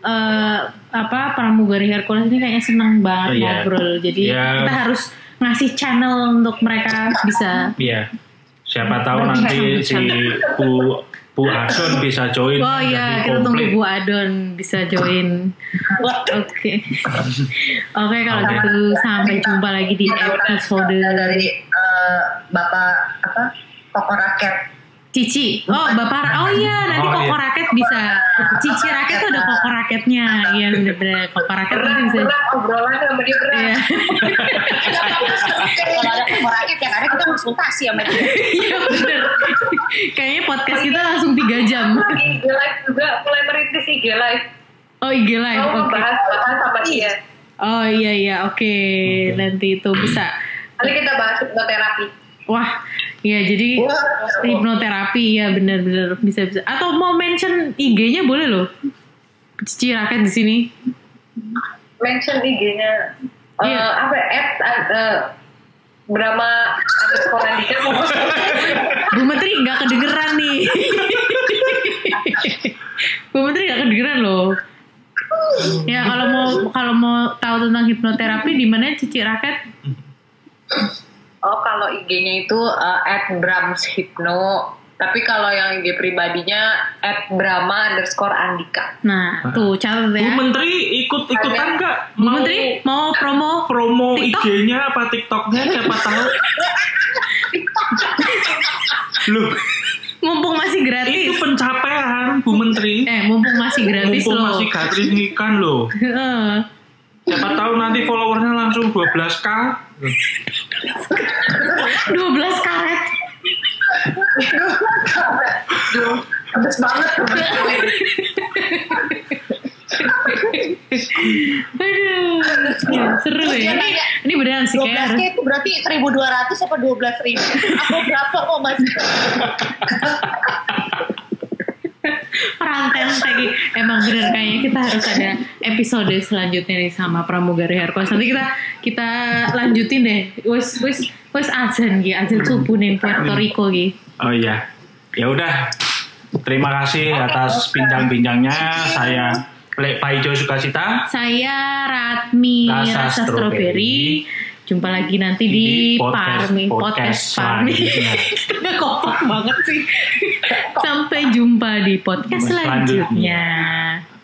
eh, apa pramugari Hercules ini kayaknya senang banget Oh, iya. ngobrol jadi Iya. kita harus ngasih channel untuk mereka bisa Iya. Siapa tahu nanti si Bu Bu Asun bisa join. Oh iya, kita tunggu. Bu Adon bisa join. Oke. Oke, kalau Oke. gitu sampai jumpa lagi di episode dari eh, Bapak apa? Koko Raket. Cici. Oh, Bapak Oh iya, nanti Oh, Koko iya. Raket bisa. Cici Raket tuh ada Koko Raketnya. Iya, bener-bener. Koko Raket nanti bisa. berat obrolan sama dia berat. Iya. Kalau ada pemerakit ya karena kita konsultasi sama dia. Iya, bener. Kayaknya podcast kita langsung 3 jam. Lagi IG live juga mulai merintis IG live. Oh, IG live. Mau Oke. bahas bahas sama dia. Oh iya iya, oke. Nanti itu bisa. Nanti kita bahas hipnoterapi. Wah, iya jadi hipnoterapi ya benar-benar bisa bisa. Atau mau mention IG-nya boleh loh. Cici raket di sini. Mention IG-nya. Eh, Iya. apa? At, uh, Brahma underscore Andika Bu Menteri nggak kedengeran nih. Bu Menteri nggak kedengeran loh. Ya kalau mau kalau mau tahu tentang hipnoterapi di mana Cici raket? Oh kalau IG-nya itu uh, at Brahms Hypno. Tapi kalau yang IG pribadinya at Brahma underscore Andika. Nah, tuh catat Bu ya. Menteri ikut-ikutan nggak? Bu Mau Menteri mau promo promo? IG-nya apa TikTok-nya siapa tahu? Loh, mumpung masih itu gratis. pencapaian Bu Menteri. Eh, mumpung masih gratis Mumpung loh. masih gratis ikan loh. Siapa tahu nanti followersnya langsung 12k. 12 karet. Habis banget. Aduh, ya, seru Terus ya. Ini, ini beneran sih 12 kayak K itu berarti 1200 apa 12 ribu? Apa berapa kok mas? Peranten lagi. Emang bener kayaknya kita harus ada episode selanjutnya nih sama pramugari Hercules. Nanti kita kita lanjutin deh. Wes wes wes azan gitu, azan subuh nih Puerto Rico gitu. Oh iya. Ya udah. Terima kasih atas bincang-bincangnya. Saya Le Paijo Sukacita. Saya Ratmi Rasa Rasa, Strawberry. Strawberry. Jumpa lagi nanti di, Di podcast- Parmi podcast podcast Parmi. Kita kompak banget sih. Sampai jumpa di podcast Selanjutnya. selanjutnya.